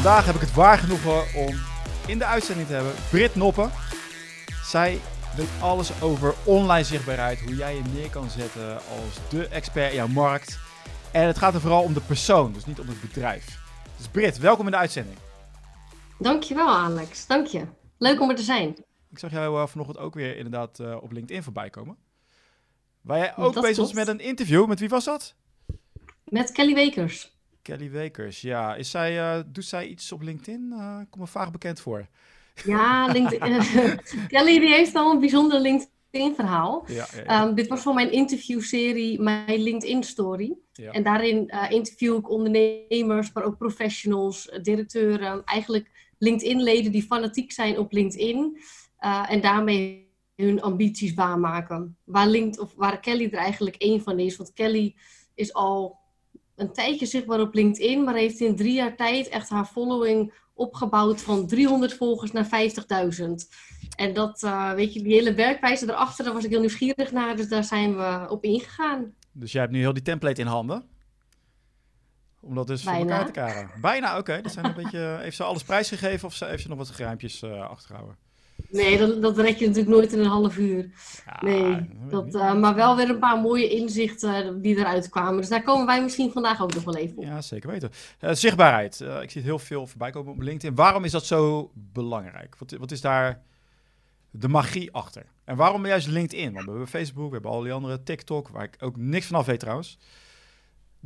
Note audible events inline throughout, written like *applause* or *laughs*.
Vandaag heb ik het waar genoegen om in de uitzending te hebben Brit Noppen. Zij weet alles over online zichtbaarheid, hoe jij je neer kan zetten als de expert in jouw markt. En het gaat er vooral om de persoon, dus niet om het bedrijf. Dus Brit, welkom in de uitzending. Dankjewel Alex, dank je. Leuk om er te zijn. Ik zag jou uh, vanochtend ook weer inderdaad uh, op LinkedIn voorbij komen. Waar jij ook Dat bezig was met een interview. Met wie was dat? Met Kelly Wekers. Kelly Wekers, ja. Is zij, eh, doet zij iets op LinkedIn? Uh, kom me vaag bekend voor. Ja, LinkedIn. *laughs* Kelly die heeft al een bijzonder LinkedIn verhaal. Ja, ja, ja. Um, dit was voor mijn interviewserie, mijn LinkedIn story. Ja. En daarin uh, interview ik ondernemers, maar ook professionals, directeuren, eigenlijk LinkedIn-leden die fanatiek zijn op LinkedIn en daarmee hun ambities waarmaken. Waar, LinkedIn, of waar Kelly er eigenlijk één van is. Want Kelly is al een tijdje zichtbaar op LinkedIn, maar heeft in drie jaar tijd echt haar following opgebouwd van 300 volgers naar 50.000. En dat, uh, weet je, die hele werkwijze erachter, daar was ik heel nieuwsgierig naar, dus daar zijn we op ingegaan. Dus jij hebt nu heel die template in handen? Om dat dus Bijna. voor elkaar te karen. Bijna, oké. Okay. Dat zijn een beetje... Heeft ze alles prijsgegeven of heeft ze nog wat geruimpjes uh, achtergehouden? Nee, dat, dat red je natuurlijk nooit in een half uur. Ja, nee, dat, uh, maar wel weer een paar mooie inzichten die eruit kwamen. Dus daar komen wij misschien vandaag ook nog wel even op. Ja, zeker weten. Uh, zichtbaarheid. Uh, ik zie het heel veel voorbij komen op LinkedIn. Waarom is dat zo belangrijk? Wat, wat is daar de magie achter? En waarom juist LinkedIn? Want we hebben Facebook, we hebben al die andere TikTok, waar ik ook niks van af weet trouwens.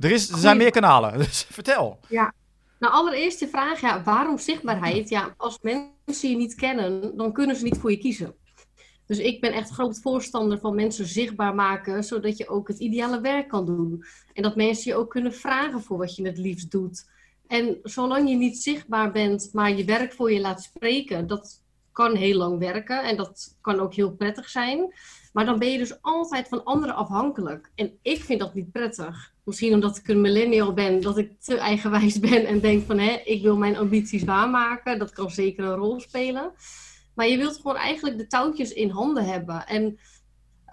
Er, is, er zijn meer kanalen, *laughs* dus vertel. Ja, nou, allereerst de vraag, ja, waarom zichtbaarheid? Ja, als mensen je niet kennen, dan kunnen ze niet voor je kiezen. Dus ik ben echt groot voorstander van mensen zichtbaar maken, zodat je ook het ideale werk kan doen. En dat mensen je ook kunnen vragen voor wat je het liefst doet. En zolang je niet zichtbaar bent, maar je werk voor je laat spreken, dat kan heel lang werken en dat kan ook heel prettig zijn. Maar dan ben je dus altijd van anderen afhankelijk. En ik vind dat niet prettig. Misschien omdat ik een millennial ben, dat ik te eigenwijs ben en denk van hé, ik wil mijn ambities waarmaken. Dat kan zeker een rol spelen. Maar je wilt gewoon eigenlijk de touwtjes in handen hebben. En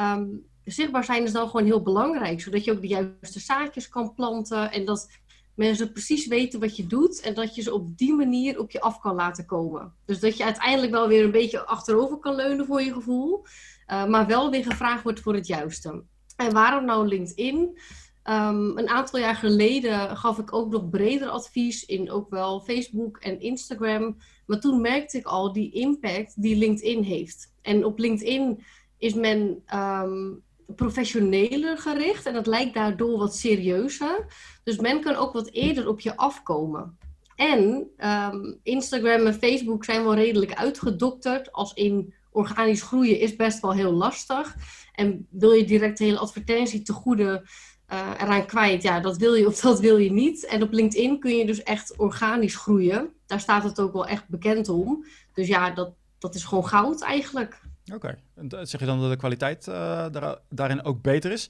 um, zichtbaar zijn is dan gewoon heel belangrijk. Zodat je ook de juiste zaadjes kan planten. En dat mensen precies weten wat je doet. En dat je ze op die manier op je af kan laten komen. Dus dat je uiteindelijk wel weer een beetje achterover kan leunen voor je gevoel. Uh, maar wel weer gevraagd wordt voor het juiste. En waarom nou LinkedIn? Um, een aantal jaar geleden gaf ik ook nog breder advies in ook wel Facebook en Instagram. Maar toen merkte ik al die impact die LinkedIn heeft. En op LinkedIn is men um, professioneler gericht en het lijkt daardoor wat serieuzer. Dus men kan ook wat eerder op je afkomen. En um, Instagram en Facebook zijn wel redelijk uitgedokterd als in organisch groeien is best wel heel lastig. En wil je direct de hele advertentie te goede uh, eraan kwijt, ja, dat wil je of dat wil je niet. En op LinkedIn kun je dus echt organisch groeien. Daar staat het ook wel echt bekend om. Dus ja, dat, dat is gewoon goud eigenlijk. Oké, okay. en zeg je dan dat de kwaliteit uh, daar, daarin ook beter is?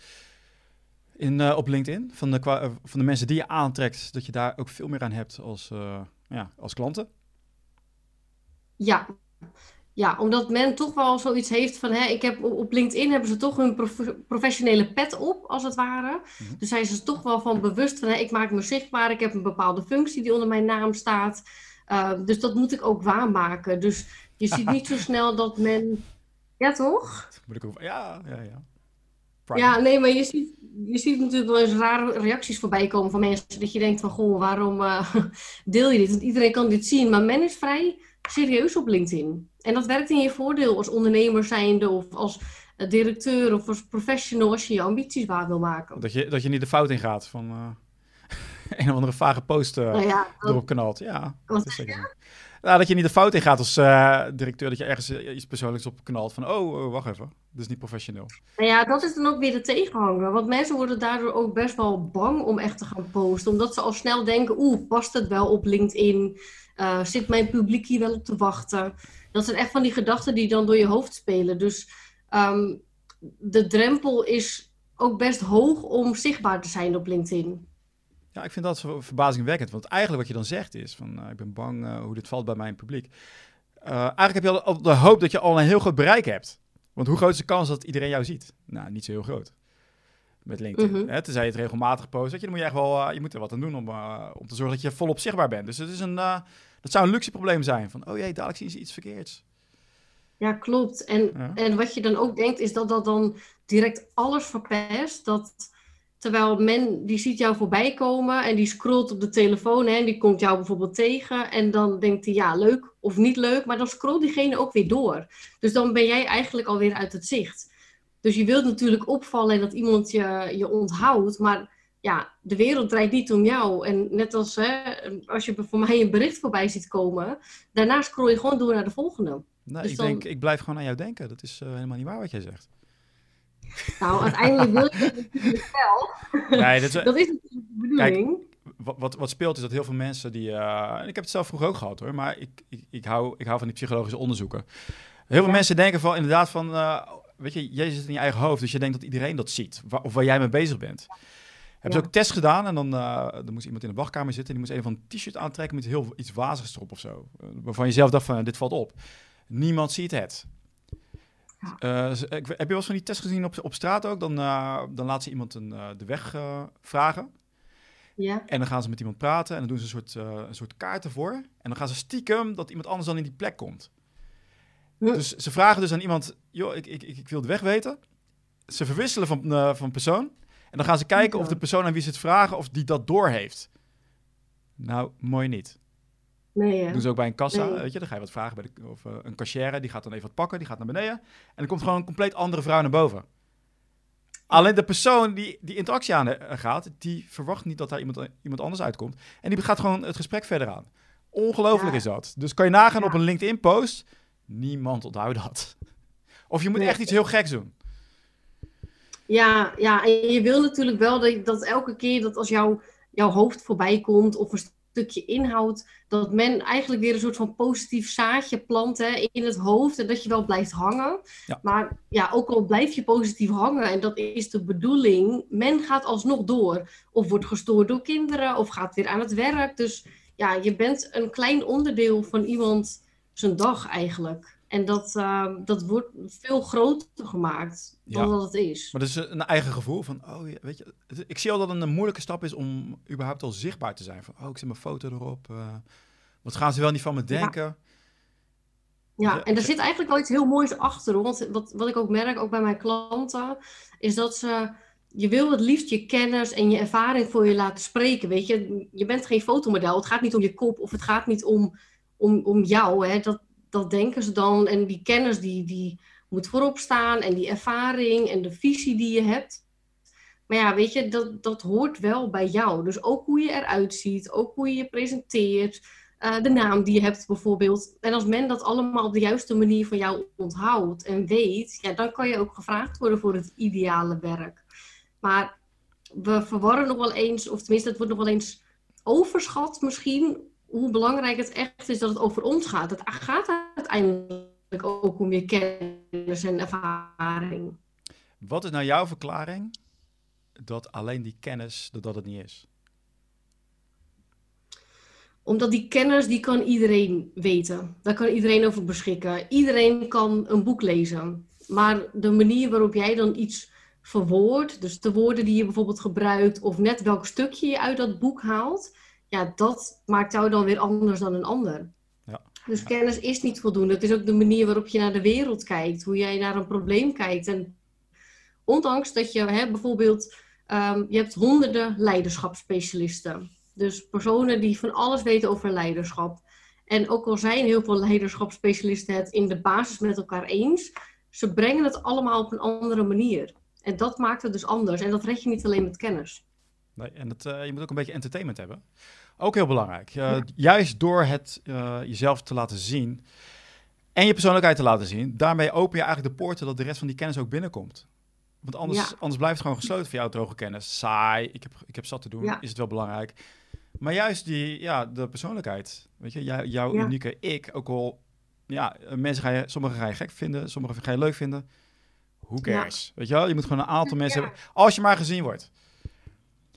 In, uh, op LinkedIn, van de, van de mensen die je aantrekt, dat je daar ook veel meer aan hebt als, ja, als klanten? Ja, ja, omdat men toch wel zoiets heeft van, hè, ik heb op LinkedIn hebben ze toch hun prof professionele pet op, als het ware. Mm -hmm. Dus zijn ze toch wel van bewust van, hè, ik maak me zichtbaar, ik heb een bepaalde functie die onder mijn naam staat. Uh, dus dat moet ik ook waarmaken. Dus je ziet niet zo *laughs* snel dat men, ja toch? Moet ik ook... Ja, ja, ja. Prime. Ja, nee, maar je ziet, je ziet natuurlijk wel eens rare reacties voorbij komen van mensen. Dat je denkt van, goh, waarom uh, *laughs* deel je dit? Want iedereen kan dit zien. Maar men is vrij serieus op LinkedIn. En dat werkt in je voordeel als ondernemer zijnde of als uh, directeur of als professional als je je ambities waar wil maken. Dat je, dat je niet de fout in gaat van uh, *laughs* een of andere vage post uh, nou ja, erop knalt. Ja, dat is zeker nou, dat je niet de fout in gaat als uh, directeur, dat je ergens iets persoonlijks op knalt van, oh, oh, wacht even, dat is niet professioneel. Nou ja, dat is dan ook weer de tegenhanger, want mensen worden daardoor ook best wel bang om echt te gaan posten, omdat ze al snel denken, oeh, past het wel op LinkedIn? Uh, zit mijn publiek hier wel op te wachten? Dat zijn echt van die gedachten die dan door je hoofd spelen. Dus um, de drempel is ook best hoog om zichtbaar te zijn op LinkedIn. Ja, ik vind dat verbazingwekkend. Want eigenlijk wat je dan zegt is van, uh, ik ben bang uh, hoe dit valt bij mijn publiek. Eigenlijk heb je al de hoop dat je al een heel groot bereik hebt. Want hoe groot is de kans dat iedereen jou ziet? Nou, niet zo heel groot. Met LinkedIn. Mhm. Hè, tenzij je het regelmatig post, weet je, dan moet je echt wel, eh, je moet er wat aan doen om, eh, om te zorgen dat je volop zichtbaar bent. Dus het is een, eh, dat zou een luxe probleem zijn. Van, oh jee, dadelijk zien ze iets verkeerds. Ja, klopt. En, Ja. en wat je dan ook denkt, is dat dat dan direct alles verpest. Dat terwijl men, die ziet jou voorbij komen en die scrolt op de telefoon hè, en die komt jou bijvoorbeeld tegen. En dan denkt hij, ja, leuk of niet leuk, maar dan scrolt diegene ook weer door. Dus dan ben jij eigenlijk alweer uit het zicht. Dus je wilt natuurlijk opvallen en dat iemand je, je onthoudt, maar ja, de wereld draait niet om jou. En net als hè, als je voor mij een bericht voorbij ziet komen, daarna scroll je gewoon door naar de volgende. Nee, Dus ik, dan- denk, ik blijf gewoon aan jou denken. Dat is eh, helemaal niet waar wat jij zegt. Nou, uiteindelijk wil je *laughs* natuurlijk wel. Nee, dat is, *laughs* Dat is natuurlijk de bedoeling. wat, wat, wat speelt is dat heel veel mensen die... eh, ik heb het zelf vroeger ook gehad hoor, maar ik, ik, ik, hou, ik hou van die psychologische onderzoeken. Heel veel Ja. mensen denken van inderdaad van... eh, weet je, jij zit in je eigen hoofd, dus je denkt dat iedereen dat ziet. Wa- of waar jij mee bezig bent. Hebben ze ook tests gedaan en dan, eh dan moest iemand in de wachtkamer zitten... en die moest een van een t-shirt aantrekken met heel iets wazigs erop of zo. Eh, waarvan je zelf dacht van, dit valt op. Niemand ziet het. Ja. Eh, heb je wel eens van die test gezien op, op straat ook? Dan, eh, dan laat ze iemand een, eh, de weg eh, vragen. Ja, En dan gaan ze met iemand praten en dan doen ze een soort, eh, een soort kaart ervoor. En dan gaan ze stiekem dat iemand anders dan in die plek komt. Dus ze vragen dus aan iemand, joh, ik, ik, ik, wil de weg weten. Ze verwisselen van, eh, van persoon. En dan gaan ze kijken of de persoon aan wie ze het vragen, of die dat doorheeft. Nou, mooi niet. nee hè. Doen ze ook bij een kassa, Nee. weet je. Dan ga je wat vragen bij de, of eh, een cashier, die gaat dan even wat pakken, die gaat naar beneden. En dan komt gewoon een compleet andere vrouw naar boven. Alleen de persoon die die interactie aan eh, gaat, die verwacht niet dat daar iemand, iemand anders uitkomt. En die gaat gewoon het gesprek verder aan. Ongelooflijk Ja. is dat. Dus kan je nagaan Ja. op een LinkedIn-post, niemand onthoudt dat. Of je moet Nee. echt iets heel geks doen. Ja, ja, en je wil natuurlijk wel dat, dat elke keer dat als jouw jouw hoofd voorbij komt of een stukje inhoud, dat men eigenlijk weer een soort van positief zaadje plant hè, in het hoofd en dat je wel blijft hangen. Ja. Maar ja, ook al blijf je positief hangen en dat is de bedoeling, men gaat alsnog door. Of wordt gestoord door kinderen of gaat weer aan het werk. Dus ja, je bent een klein onderdeel van iemand zijn dag eigenlijk. En dat, eh, dat wordt veel groter gemaakt dan Ja. dat het is. Maar dat is een eigen gevoel van, oh ja, weet je, het- ik zie al dat het een moeilijke stap is om überhaupt al zichtbaar te zijn. Van, oh, ik zet mijn foto erop. eh, wat gaan ze wel niet van me denken? Ja, Ja, en er zit eigenlijk wel iets heel moois achter. Want wat, wat ik ook merk, ook bij mijn klanten, is dat ze. Je wil het liefst je kennis en je ervaring voor je laten spreken. Weet je, je bent geen fotomodel. Het gaat niet om je kop of het gaat niet om, om, om jou. Hè. Dat, dat denken ze dan. En die kennis die, die moet voorop staan. En die ervaring en de visie die je hebt. Maar ja, weet je, dat, dat hoort wel bij jou. Dus ook hoe je eruit ziet, ook hoe je je presenteert. eh, de naam die je hebt bijvoorbeeld. En als men dat allemaal op de juiste manier van jou onthoudt en weet, ja, dan kan je ook gevraagd worden voor het ideale werk. Maar we verwarren nog wel eens, of tenminste, het wordt nog wel eens overschat misschien, hoe belangrijk het echt is dat het over ons gaat. Het gaat uiteindelijk ook om je kennis en ervaring. Wat is nou jouw verklaring dat alleen die kennis, dat dat het niet is? Omdat die kennis, die kan iedereen weten. Daar kan iedereen over beschikken. Iedereen kan een boek lezen. Maar de manier waarop jij dan iets verwoordt, dus de woorden die je bijvoorbeeld gebruikt, of net welk stukje je uit dat boek haalt, ja, dat maakt jou dan weer anders dan een ander. Ja. Dus kennis is niet voldoende. Het is ook de manier waarop je naar de wereld kijkt, hoe jij naar een probleem kijkt. En ondanks dat je hè, bijvoorbeeld, ehm, je hebt honderden leiderschapsspecialisten. Dus personen die van alles weten over leiderschap. En ook al zijn heel veel leiderschapsspecialisten het in de basis met elkaar eens, ze brengen het allemaal op een andere manier. En dat maakt het dus anders. En dat red je niet alleen met kennis. Nee, en het, eh, je moet ook een beetje entertainment hebben. Ook heel belangrijk. Eh, Juist door het eh, jezelf te laten zien en je persoonlijkheid te laten zien, daarmee open je eigenlijk de poorten dat de rest van die kennis ook binnenkomt. Want anders, Ja. anders blijft het gewoon gesloten voor jou, droge kennis. Saai, ik heb, ik heb zat te doen, Ja. is het wel belangrijk. Maar juist die, ja, de persoonlijkheid, weet je, jou- jouw unieke ik, ook al, ja, eh, mensen ga je, sommigen ga je gek vinden, sommigen ga je leuk vinden. Who cares? Weet je wel, je moet gewoon een aantal mensen hebben, als je maar gezien wordt.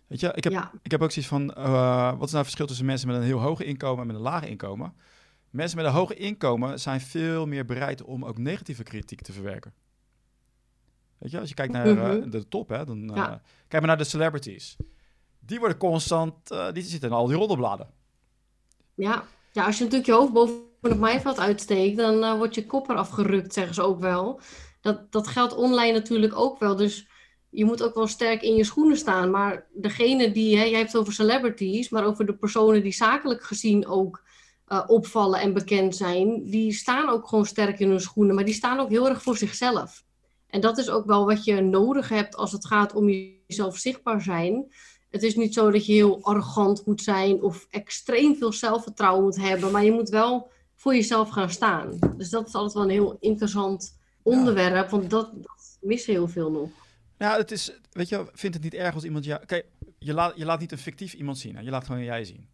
Weet je, ik heb, Ja, ik heb ook zoiets van, eh, wat is nou het verschil tussen mensen met een heel hoog inkomen en met een laag inkomen? Mensen met een hoog inkomen zijn veel meer bereid om ook negatieve kritiek te verwerken. Weet je, als je kijkt naar eh, Mhm. de top, hè, dan eh, Ja. kijk maar naar de celebrities. Die worden constant, die zitten in al die roddelbladen. Ja. ja, als je natuurlijk je hoofd boven het maaiveld uitsteekt, dan wordt je kop eraf gerukt, zeggen ze ook wel. Dat, dat geldt online natuurlijk ook wel. Dus je moet ook wel sterk in je schoenen staan. Maar degene die, hè, jij hebt het over celebrities, maar over de personen die zakelijk gezien ook eh, opvallen en bekend zijn, die staan ook gewoon sterk in hun schoenen, maar die staan ook heel erg voor zichzelf. En dat is ook wel wat je nodig hebt als het gaat om jezelf zichtbaar zijn. Het is niet zo dat je heel arrogant moet zijn of extreem veel zelfvertrouwen moet hebben, maar je moet wel voor jezelf gaan staan. Dus dat is altijd wel een heel interessant onderwerp, want dat, dat missen heel veel nog. Ja, het is, weet je, vind het niet erg als iemand jou... Kijk, je laat, je laat niet een fictief iemand zien. Hè? Je laat gewoon jij zien.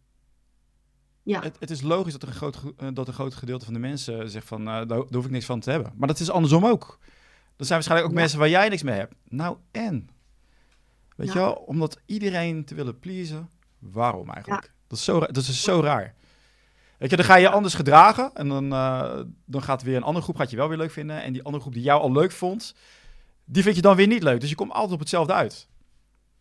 Ja, Het, het is logisch dat, er een groot, eh, dat een groot gedeelte van de mensen zegt van, eh, daar, hoef ik niks van te hebben. Maar dat is andersom ook. Er zijn waarschijnlijk ook Ja. mensen waar jij niks mee hebt. Nou, en? Weet Ja. je wel, omdat iedereen te willen pleasen. Waarom eigenlijk? Dat, is zo, dat is zo raar. Weet je, dan ga je anders gedragen en dan, eh, dan gaat weer een andere groep gaat je wel weer leuk vinden. En die andere groep die jou al leuk vond, die vind je dan weer niet leuk. Dus je komt altijd op hetzelfde uit.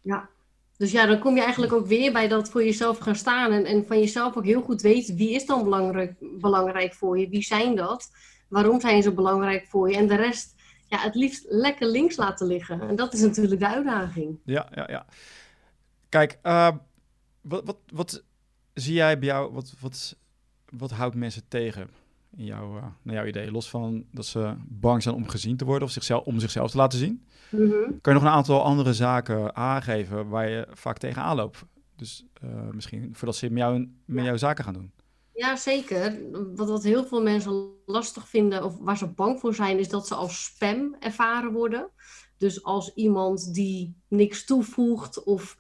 ja. Dus ja, dan kom je eigenlijk ook weer bij dat voor jezelf gaan staan en, en van jezelf ook heel goed weten wie is dan belangrijk, belangrijk voor je, wie zijn dat, waarom zijn ze belangrijk voor je en de rest, ja, het liefst lekker links laten liggen. En dat is natuurlijk de uitdaging. Ja, ja, ja. Kijk, eh, wat, wat, wat zie jij bij jou, wat, wat, wat houdt mensen tegen in jouw, eh, naar jouw idee? Los van dat ze bang zijn om gezien te worden of zichzelf, om zichzelf te laten zien. Mhm. Kan je nog een aantal andere zaken aangeven waar je vaak tegenaan loopt? Dus eh, misschien voordat ze met jou, met jouw zaken gaan doen. Ja, zeker. Wat, wat heel veel mensen lastig vinden of waar ze bang voor zijn, is dat ze als spam ervaren worden. Dus als iemand die niks toevoegt of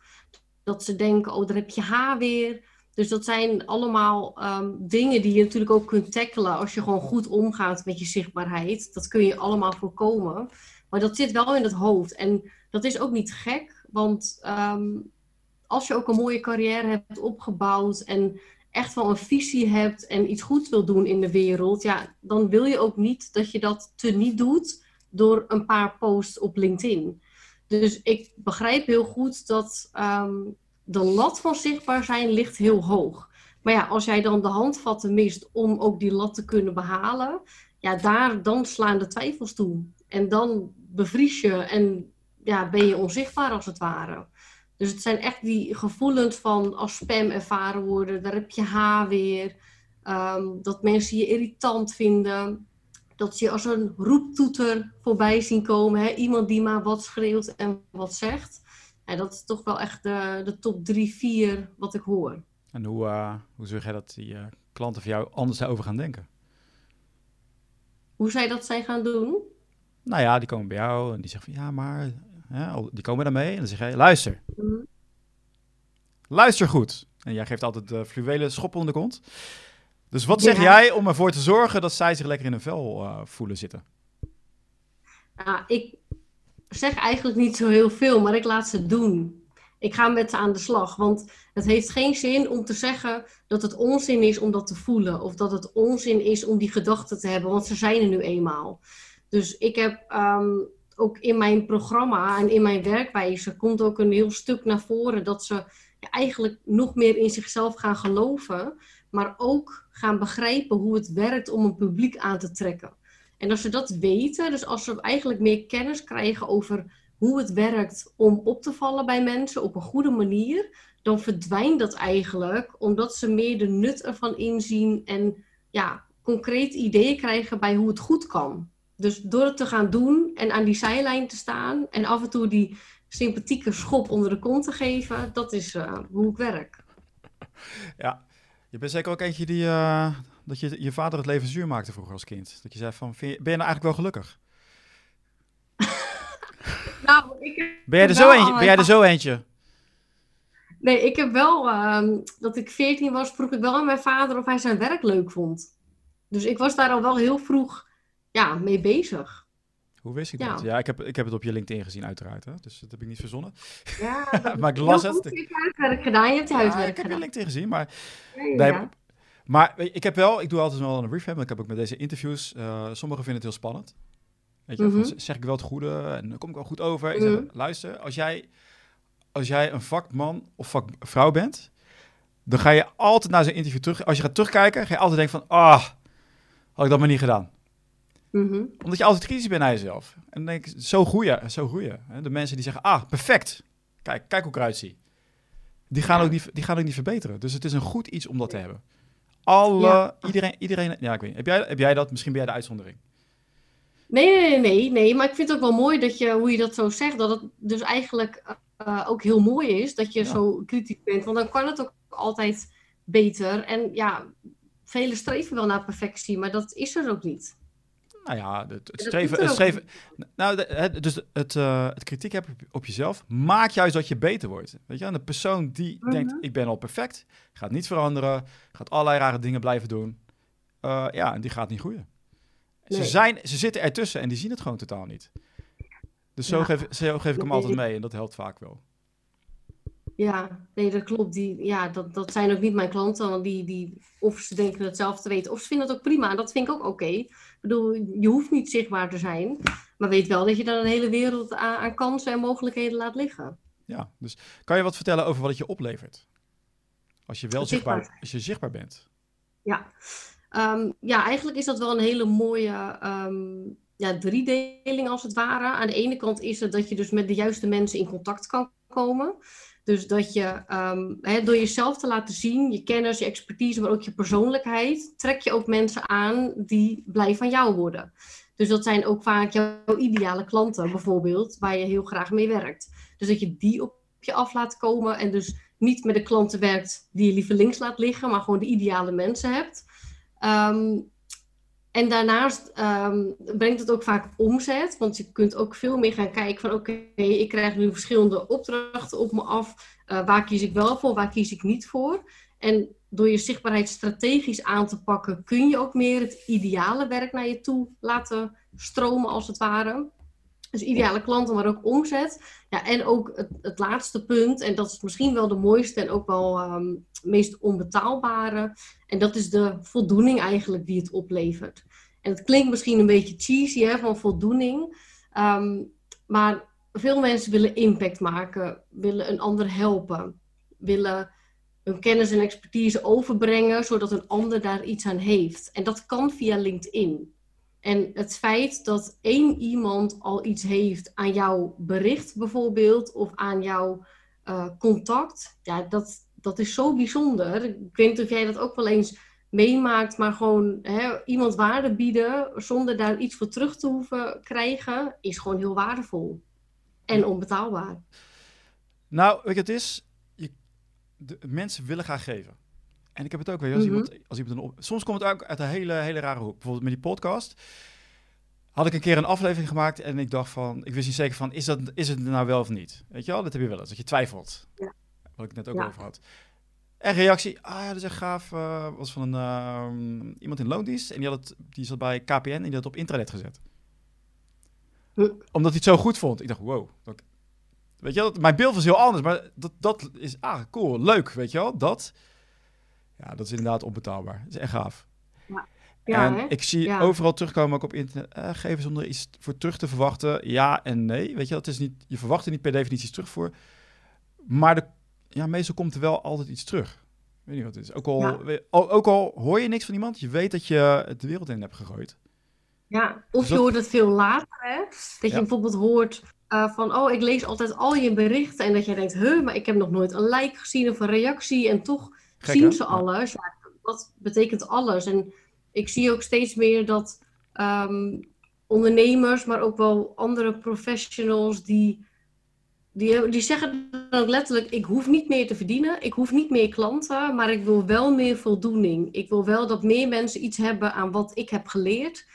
dat ze denken, oh, daar heb je haar weer. Dus dat zijn allemaal ehm, dingen die je natuurlijk ook kunt tackelen als je gewoon goed omgaat met je zichtbaarheid. Dat kun je allemaal voorkomen. Maar dat zit wel in het hoofd. En dat is ook niet gek, want ehm, als je ook een mooie carrière hebt opgebouwd en echt wel een visie hebt en iets goeds wil doen in de wereld, ja, dan wil je ook niet dat je dat te niet doet door een paar posts op LinkedIn. Dus ik begrijp heel goed dat ehm, de lat van zichtbaar zijn ligt heel hoog. Maar ja, als jij dan de handvatten mist om ook die lat te kunnen behalen, ja, daar dan slaan de twijfels toe. En dan bevries je en ja, ben je onzichtbaar als het ware. Dus het zijn echt die gevoelens van als spam ervaren worden, daar heb je haar weer. Ehm, dat mensen je irritant vinden. Dat ze je als een roeptoeter voorbij zien komen. Hè? Iemand die maar wat schreeuwt en wat zegt. En dat is toch wel echt de, de top drie, vier wat ik hoor. En hoe, eh, hoe zorg jij dat die eh, klanten van jou anders daarover gaan denken? Hoe zij dat zijn gaan doen? Nou ja, die komen bij jou en die zeggen van ja, maar die komen daarmee en dan zeg jij luister, Mhm. luister goed. En jij geeft altijd de fluwelen schop onder de kont. Dus wat zeg Ja. jij om ervoor te zorgen dat zij zich lekker in hun vel eh, voelen zitten? Ja, ik zeg eigenlijk niet zo heel veel, maar ik laat ze doen. Ik ga met ze aan de slag, want het heeft geen zin om te zeggen dat het onzin is om dat te voelen. Of dat het onzin is om die gedachten te hebben, want ze zijn er nu eenmaal. Dus ik heb ehm, ook in mijn programma en in mijn werkwijze komt ook een heel stuk naar voren dat ze eigenlijk nog meer in zichzelf gaan geloven, maar ook gaan begrijpen hoe het werkt om een publiek aan te trekken. En als ze dat weten, dus als ze eigenlijk meer kennis krijgen over hoe het werkt om op te vallen bij mensen op een goede manier, dan verdwijnt dat eigenlijk omdat ze meer de nut ervan inzien en ja, concreet ideeën krijgen bij hoe het goed kan. Dus door het te gaan doen en aan die zijlijn te staan en af en toe die sympathieke schop onder de kont te geven, dat is eh, hoe ik werk. Ja, je bent zeker ook eentje die, eh, dat je je vader het leven zuur maakte vroeger als kind. Dat je zei van, je- ben je nou eigenlijk wel gelukkig? *laughs* Nou, ik heb Ben jij er zo eentje? al Ben jij er zo eentje? Nee, ik heb wel, ehm, dat ik 14 was, vroeg ik wel aan mijn vader of hij zijn werk leuk vond. Dus ik was daar al wel heel vroeg ja, mee bezig. Hoe wist ik Ja. dat? Ja, ik heb, ik heb het op je LinkedIn gezien uiteraard, hè? dus dat heb ik niet verzonnen. Ja, *laughs* Maar ik las heel het. Je hebt huiswerk gedaan, je hebt je Ja, huiswerk ik heb je. LinkedIn gezien, maar Ja, Nee. Maar ik heb wel, ik doe altijd wel een revamp. Ik heb ook met deze interviews, eh sommigen vinden het heel spannend. Weet je, z- zeg ik wel het goede en dan kom ik wel goed over. Ik zeg, Mhm. luister, als jij, als jij een vakman of vakvrouw bent, dan ga je altijd naar zo'n interview terug. Als je gaat terugkijken, ga je altijd denken van, ah, had ik dat maar niet gedaan. Mhm. Omdat je altijd kritisch bent naar jezelf. En dan denk ik, zo groeien, zo groeien. De mensen die zeggen, ah, perfect. Kijk, kijk hoe ik eruit zie. Die gaan, Ja. ook niet, die gaan ook niet verbeteren. Dus het is een goed iets om dat te hebben. Alle, Ja. iedereen, iedereen, ja, ik weet niet. Heb jij, heb jij dat? Misschien ben jij de uitzondering. Nee, nee, nee, nee, maar ik vind het ook wel mooi dat je, hoe je dat zo zegt, dat het dus eigenlijk eh, ook heel mooi is dat je Ja. zo kritisch bent, want dan kan het ook altijd beter. En ja, velen streven wel naar perfectie, maar dat is er ook niet. Nou ja, het, het streven... Het streven nou, het, dus het, eh, het kritiek hebben op, op jezelf maakt juist dat je beter wordt. Weet je, en de persoon die Mhm. denkt, ik ben al perfect, gaat niet veranderen, gaat allerlei rare dingen blijven doen. eh, ja, en die gaat niet groeien. Ze, zijn, ze zitten ertussen en die zien het gewoon totaal niet. Dus zo, Ja. geef, zo geef ik hem altijd mee en dat helpt vaak wel. Ja, nee, dat klopt. Die, ja, dat, dat zijn ook niet mijn klanten, want die, die, of ze denken het zelf te weten, of ze vinden het ook prima. En dat vind ik ook oké. Bedoel, je hoeft niet zichtbaar te zijn, maar weet wel dat je dan een hele wereld aan, aan kansen en mogelijkheden laat liggen. Ja, dus kan je wat vertellen over wat het je oplevert? Als je wel zichtbaar, Zichtbaar. als je zichtbaar bent. Ja, Ehm, ja, eigenlijk is dat wel een hele mooie ehm, ja, driedeling als het ware. Aan de ene kant is het dat je dus met de juiste mensen in contact kan komen. Dus dat je ehm, door jezelf te laten zien, je kennis, je expertise, maar ook je persoonlijkheid, trek je ook mensen aan die blij van jou worden. Dus dat zijn ook vaak jouw ideale klanten bijvoorbeeld, waar je heel graag mee werkt. Dus dat je die op je af laat komen en dus niet met de klanten werkt die je liever links laat liggen, maar gewoon de ideale mensen hebt. Ehm, en daarnaast ehm, brengt het ook vaak omzet, want je kunt ook veel meer gaan kijken van oké, ik krijg nu verschillende opdrachten op me af. Eh, waar kies ik wel voor, waar kies ik niet voor? En door je zichtbaarheid strategisch aan te pakken, kun je ook meer het ideale werk naar je toe laten stromen als het ware. Dus ideale klanten, maar ook omzet. Ja, en ook het, het laatste punt, en dat is misschien wel de mooiste en ook wel ehm meest onbetaalbare. En dat is de voldoening eigenlijk die het oplevert. En het klinkt misschien een beetje cheesy hè, van voldoening. Ehm, maar veel mensen willen impact maken, willen een ander helpen, willen hun kennis en expertise overbrengen, zodat een ander daar iets aan heeft. En dat kan via LinkedIn. En het feit dat één iemand al iets heeft aan jouw bericht bijvoorbeeld, of aan jouw eh, contact, ja, dat, dat is zo bijzonder. Ik weet niet of jij dat ook wel eens meemaakt, maar gewoon hè, iemand waarde bieden zonder daar iets voor terug te hoeven krijgen, is gewoon heel waardevol. En onbetaalbaar. Nou, weet het is, je, de, mensen willen graag geven. En ik heb het ook weer, als, Mhm. iemand, als iemand op, soms komt het ook uit een hele, hele rare hoek. Bijvoorbeeld met die podcast had ik een keer een aflevering gemaakt en ik dacht van, ik wist niet zeker van, is, dat, is het nou wel of niet? Weet je wel, dat heb je wel eens, dat je twijfelt. Ja. Wat ik net ook Ja. over had. En reactie, ah ja, dat is echt gaaf, eh, was van een, ehm, iemand in loondienst en die, had het, die zat bij KPN en die had het op internet gezet. Huh. Omdat hij het zo goed vond. Ik dacht, wow. dat- Weet je wel, mijn beeld was heel anders, maar dat, dat is, ah, cool, leuk, weet je wel, dat. Ja, dat is inderdaad onbetaalbaar. Dat is echt gaaf. Ja, en hè? ik zie Ja. overal terugkomen, ook op internet, eh, geven zonder iets voor terug te verwachten. Ja en nee, weet je, dat is niet, je verwacht er niet per definitie iets terug voor. Maar de, ja, meestal komt er wel altijd iets terug. Ik weet niet wat het is. Ook al, Ja. we- ook, al hoor je niks van iemand, je weet dat je het de wereld in hebt gegooid. Ja, of Dus je dat- hoort het veel later, hè? Dat je bijvoorbeeld hoort eh, van, oh, ik lees altijd al je berichten. En dat jij denkt, huh, maar ik heb nog nooit een like gezien of een reactie. En toch Gek, zien hè? ze alles. Ja, dat betekent alles. En ik zie ook steeds meer dat ehm, ondernemers, maar ook wel andere professionals, die, die, die zeggen dan letterlijk, ik hoef niet meer te verdienen. Ik hoef niet meer klanten, maar ik wil wel meer voldoening. Ik wil wel dat meer mensen iets hebben aan wat ik heb geleerd.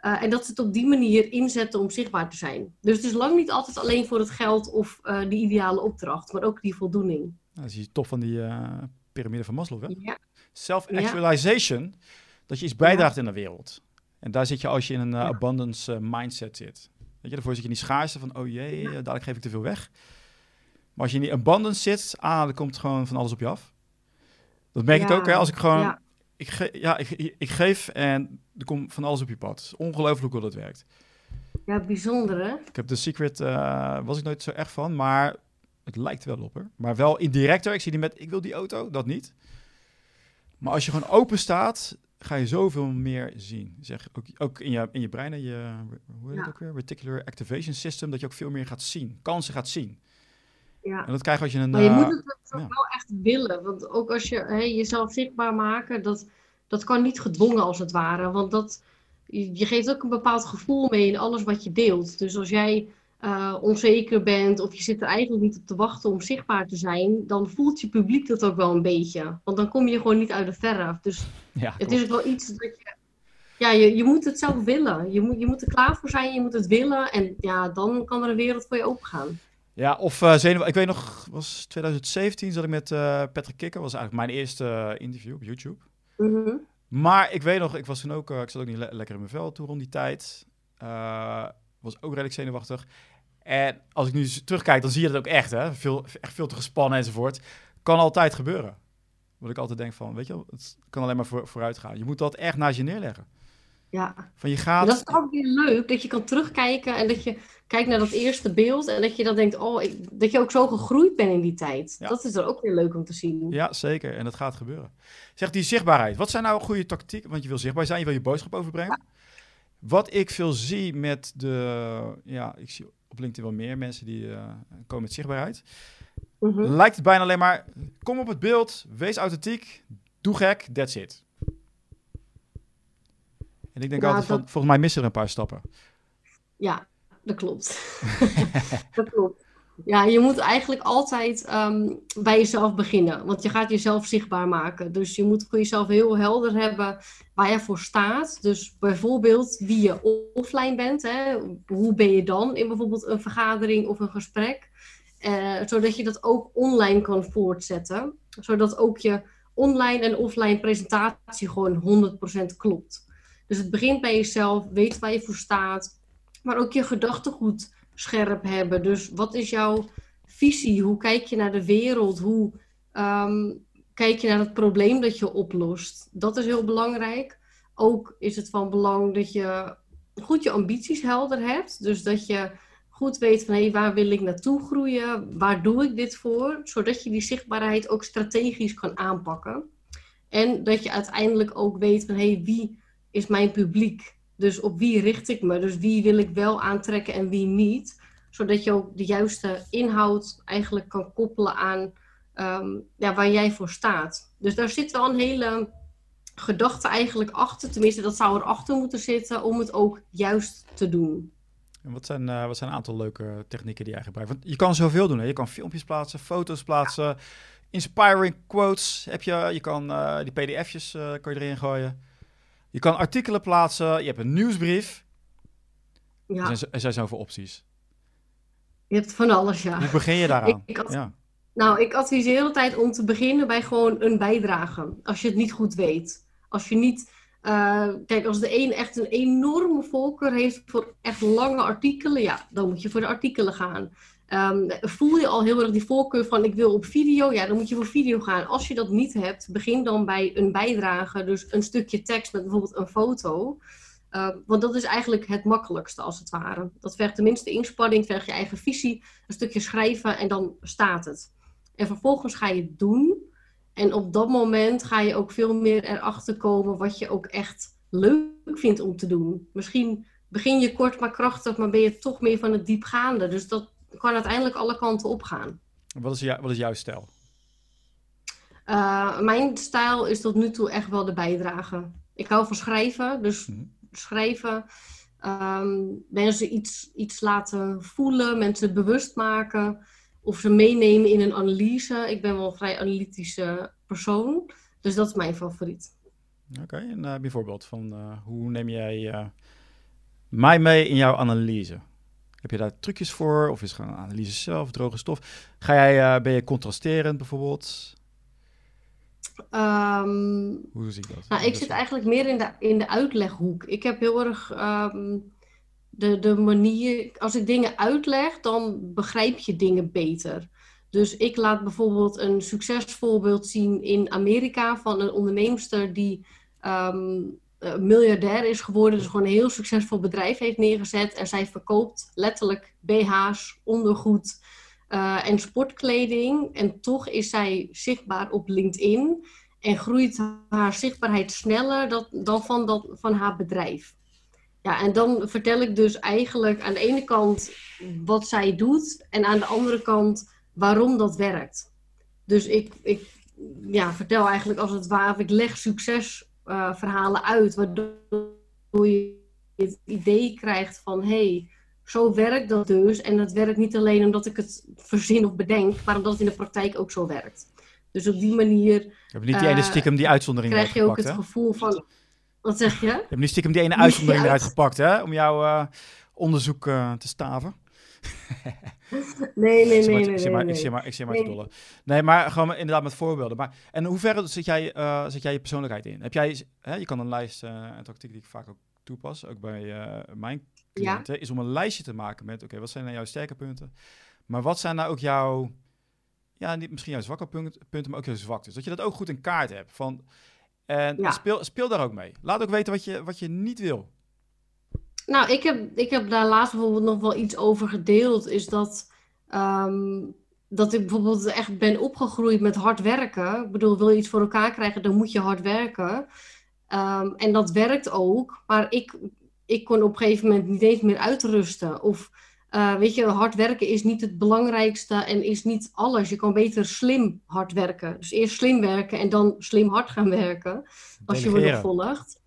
Uh, en dat ze het op die manier inzetten om zichtbaar te zijn. Dus het is lang niet altijd alleen voor het geld of uh, die ideale opdracht, maar ook die voldoening. Dat is je top van die uh, piramide van Maslow, hè? Ja. Self-actualization, dat je iets bijdraagt ja. in de wereld. En daar zit je als je in een uh, ja. abundance mindset zit. Weet je, daarvoor zit je in die schaarste van, oh jee, ja. dadelijk geef ik te veel weg. Maar als je in die abundance zit, ah, dan komt gewoon van alles op je af. Dat merk ik ook, hè, als ik gewoon... Ik, ge ja, ik, ik, geef en er komt van alles op je pad. Ongelooflijk hoe dat werkt. Ja, bijzonder hè? Ik heb The Secret, uh, was ik nooit zo erg van, maar het lijkt wel op, hè. Maar wel indirecter. Ik zie die met, ik wil die auto, dat niet. Maar als je gewoon open staat, ga je zoveel meer zien. Zeg, ook, ook in, je, in je brein, en je, hoe heet het ook weer? Reticular Activation System, dat je ook veel meer gaat zien. Kansen gaat zien. Ja. En dat krijg je als je een... Maar je uh, moet het ja. wel echt willen. Want ook als je hey, jezelf zichtbaar maken, dat, dat kan niet gedwongen als het ware. Want dat, je geeft ook een bepaald gevoel mee in alles wat je deelt. Dus als jij uh, onzeker bent of je zit er eigenlijk niet op te wachten om zichtbaar te zijn, dan voelt je publiek dat ook wel een beetje. Want dan kom je gewoon niet uit de verf. Dus ja, het is wel iets dat je. Ja, je, je moet het zelf willen. Je moet, je moet er klaar voor zijn, je moet het willen. En ja, dan kan er een wereld voor je opengaan. Ja, of uh, zenuw. Ik weet nog, was 2017 zat ik met uh, Patrick Kikker. was eigenlijk mijn eerste interview op YouTube. Mm -hmm. Maar ik weet nog, ik was toen ook, ik zat ook niet le lekker in mijn vel toen rond die tijd. was ook redelijk zenuwachtig. En als ik nu terugkijk, dan zie je dat ook echt, hè? Veel, echt veel te gespannen enzovoort. Kan altijd gebeuren. Wat ik altijd denk van, weet je wel, het kan alleen maar voor, vooruit gaan. Je moet dat echt naast je neerleggen. Ja. Van je gaat... Dat is ook weer leuk, dat je kan terugkijken en dat je kijkt naar dat eerste beeld en dat je dan denkt, oh, ik, dat je ook zo gegroeid bent in die tijd. Ja. Dat is er ook weer leuk om te zien. Ja, zeker. En dat gaat gebeuren. Zeg, die zichtbaarheid. Wat zijn nou goede tactieken? Want je wil zichtbaar zijn, je wil je boodschap overbrengen. Ja. Wat ik veel zie met de, ja, ik zie op LinkedIn wel meer mensen die uh, komen met zichtbaarheid. Mm -hmm. Lijkt het bijna alleen maar, kom op het beeld, wees authentiek, doe gek, that's it. En ik denk ja, altijd van, dat... volgens mij missen er een paar stappen. Ja, dat klopt. *laughs* dat klopt. Ja, je moet eigenlijk altijd um, bij jezelf beginnen. Want je gaat jezelf zichtbaar maken. Dus je moet voor jezelf heel helder hebben waar je voor staat. Dus bijvoorbeeld wie je offline bent. Hè? Hoe ben je dan in bijvoorbeeld een vergadering of een gesprek? Uh, zodat je dat ook online kan voortzetten. Zodat ook je online en offline presentatie gewoon 100% klopt. Dus het begint bij jezelf, weet waar je voor staat. Maar ook je gedachtegoed scherp hebben. Dus wat is jouw visie? Hoe kijk je naar de wereld? Hoe um, kijk je naar het probleem dat je oplost? Dat is heel belangrijk. Ook is het van belang dat je goed je ambities helder hebt. Dus dat je goed weet van hé, waar wil ik naartoe groeien? Waar doe ik dit voor? Zodat je die zichtbaarheid ook strategisch kan aanpakken. En dat je uiteindelijk ook weet van hé, wie is mijn publiek? Dus op wie richt ik me? Dus wie wil ik wel aantrekken en wie niet? Zodat je ook de juiste inhoud eigenlijk kan koppelen aan um, ja, waar jij voor staat. Dus daar zit wel een hele gedachte eigenlijk achter. Tenminste, dat zou erachter moeten zitten om het ook juist te doen. En wat zijn, uh, wat zijn een aantal leuke technieken die jij gebruikt? Want je kan zoveel doen. Hè? Je kan filmpjes plaatsen, foto's plaatsen, inspiring quotes heb je. Je kan uh, die pdf'jes uh, kan je erin gooien. Je kan artikelen plaatsen, je hebt een nieuwsbrief. Ja. Er, zijn, er zijn zoveel opties. Je hebt van alles, ja. Hoe begin je daaraan? *laughs* ik, ik ja. Nou, ik adviseer de hele tijd om te beginnen bij gewoon een bijdrage. Als je het niet goed weet. Als je niet... Uh, kijk, als de een echt een enorme voorkeur heeft voor echt lange artikelen, ja, dan moet je voor de artikelen gaan. Um, voel je al heel erg die voorkeur van ik wil op video, ja, dan moet je voor video gaan. Als je dat niet hebt, begin dan bij een bijdrage, dus een stukje tekst met bijvoorbeeld een foto. Uh, want dat is eigenlijk het makkelijkste als het ware. Dat vergt de minste inspanning, vergt je eigen visie, een stukje schrijven en dan staat het. En vervolgens ga je het doen. En op dat moment ga je ook veel meer erachter komen wat je ook echt leuk vindt om te doen. Misschien begin je kort maar krachtig, maar ben je toch meer van het diepgaande. Dus dat kan uiteindelijk alle kanten op gaan. Wat is, jou, wat is jouw stijl? Uh, mijn stijl is tot nu toe echt wel de bijdrage. Ik hou van schrijven, dus mm-hmm. schrijven. Um, mensen iets, iets laten voelen, mensen bewust maken. Of ze meenemen in een analyse. Ik ben wel een vrij analytische persoon. Dus dat is mijn favoriet. Oké, okay, en uh, bijvoorbeeld van uh, hoe neem jij mij mee in jouw analyse? Heb je daar trucjes voor? Of is het gewoon analyse zelf, droge stof? Ga jij, uh, ben je contrasterend bijvoorbeeld? Um, Hoe zie ik dat? Nou, ik zit eigenlijk meer in de, in de uitleghoek. Ik heb heel erg um, de, de manier... Als ik dingen uitleg, dan begrijp je dingen beter. Dus ik laat bijvoorbeeld een succesvoorbeeld zien in Amerika van een onderneemster die... Um, uh, miljardair is geworden. Dus gewoon een heel succesvol bedrijf heeft neergezet. En zij verkoopt letterlijk BH's, ondergoed uh, en sportkleding. En toch is zij zichtbaar op LinkedIn. En groeit haar zichtbaarheid sneller dat, dan van, dat, van haar bedrijf. Ja, en dan vertel ik dus eigenlijk aan de ene kant wat zij doet. En aan de andere kant waarom dat werkt. Dus ik, ik ja, vertel eigenlijk als het ware, ik leg succesverhalen uh, uit, waardoor je het idee krijgt van hé, hey, zo werkt dat dus. En dat werkt niet alleen omdat ik het verzin of bedenk, maar omdat het in de praktijk ook zo werkt. Dus op die manier. Je hebt niet die ene stiekem die uitzondering Krijg je ook het gevoel van. Wat zeg je? Je hebt niet stiekem die ene uitzondering eruit gepakt, hè? Om jouw uh, onderzoek te staven. Nee, *laughs* nee, nee, Ik zie maar, ik zie maar, ik zie maar te dolle. Nee, maar gewoon inderdaad met voorbeelden. Maar, en hoe ver zit jij, uh, zit jij je persoonlijkheid in? Heb jij, hè, je kan een lijst, uh, een tactiek die ik vaak ook toepas, ook bij uh, mijn cliënten, ja. is om een lijstje te maken met, oké, okay, wat zijn nou jouw sterke punten? Maar wat zijn nou ook jouw, ja, niet misschien jouw zwakke punten, maar ook jouw zwaktes? Dat je dat ook goed in kaart hebt. Van, en ja. speel, speel daar ook mee. Laat ook weten wat je, wat je niet wil. Nou, ik heb, ik heb daar laatst bijvoorbeeld nog wel iets over gedeeld. Is dat, um, dat ik bijvoorbeeld echt ben opgegroeid met hard werken. Ik bedoel, wil je iets voor elkaar krijgen, dan moet je hard werken. Um, en dat werkt ook. Maar ik, ik kon op een gegeven moment niet eens meer uitrusten. Of uh, weet je, hard werken is niet het belangrijkste en is niet alles. Je kan beter slim hard werken. Dus eerst slim werken en dan slim hard gaan werken. Als je wordt volgt.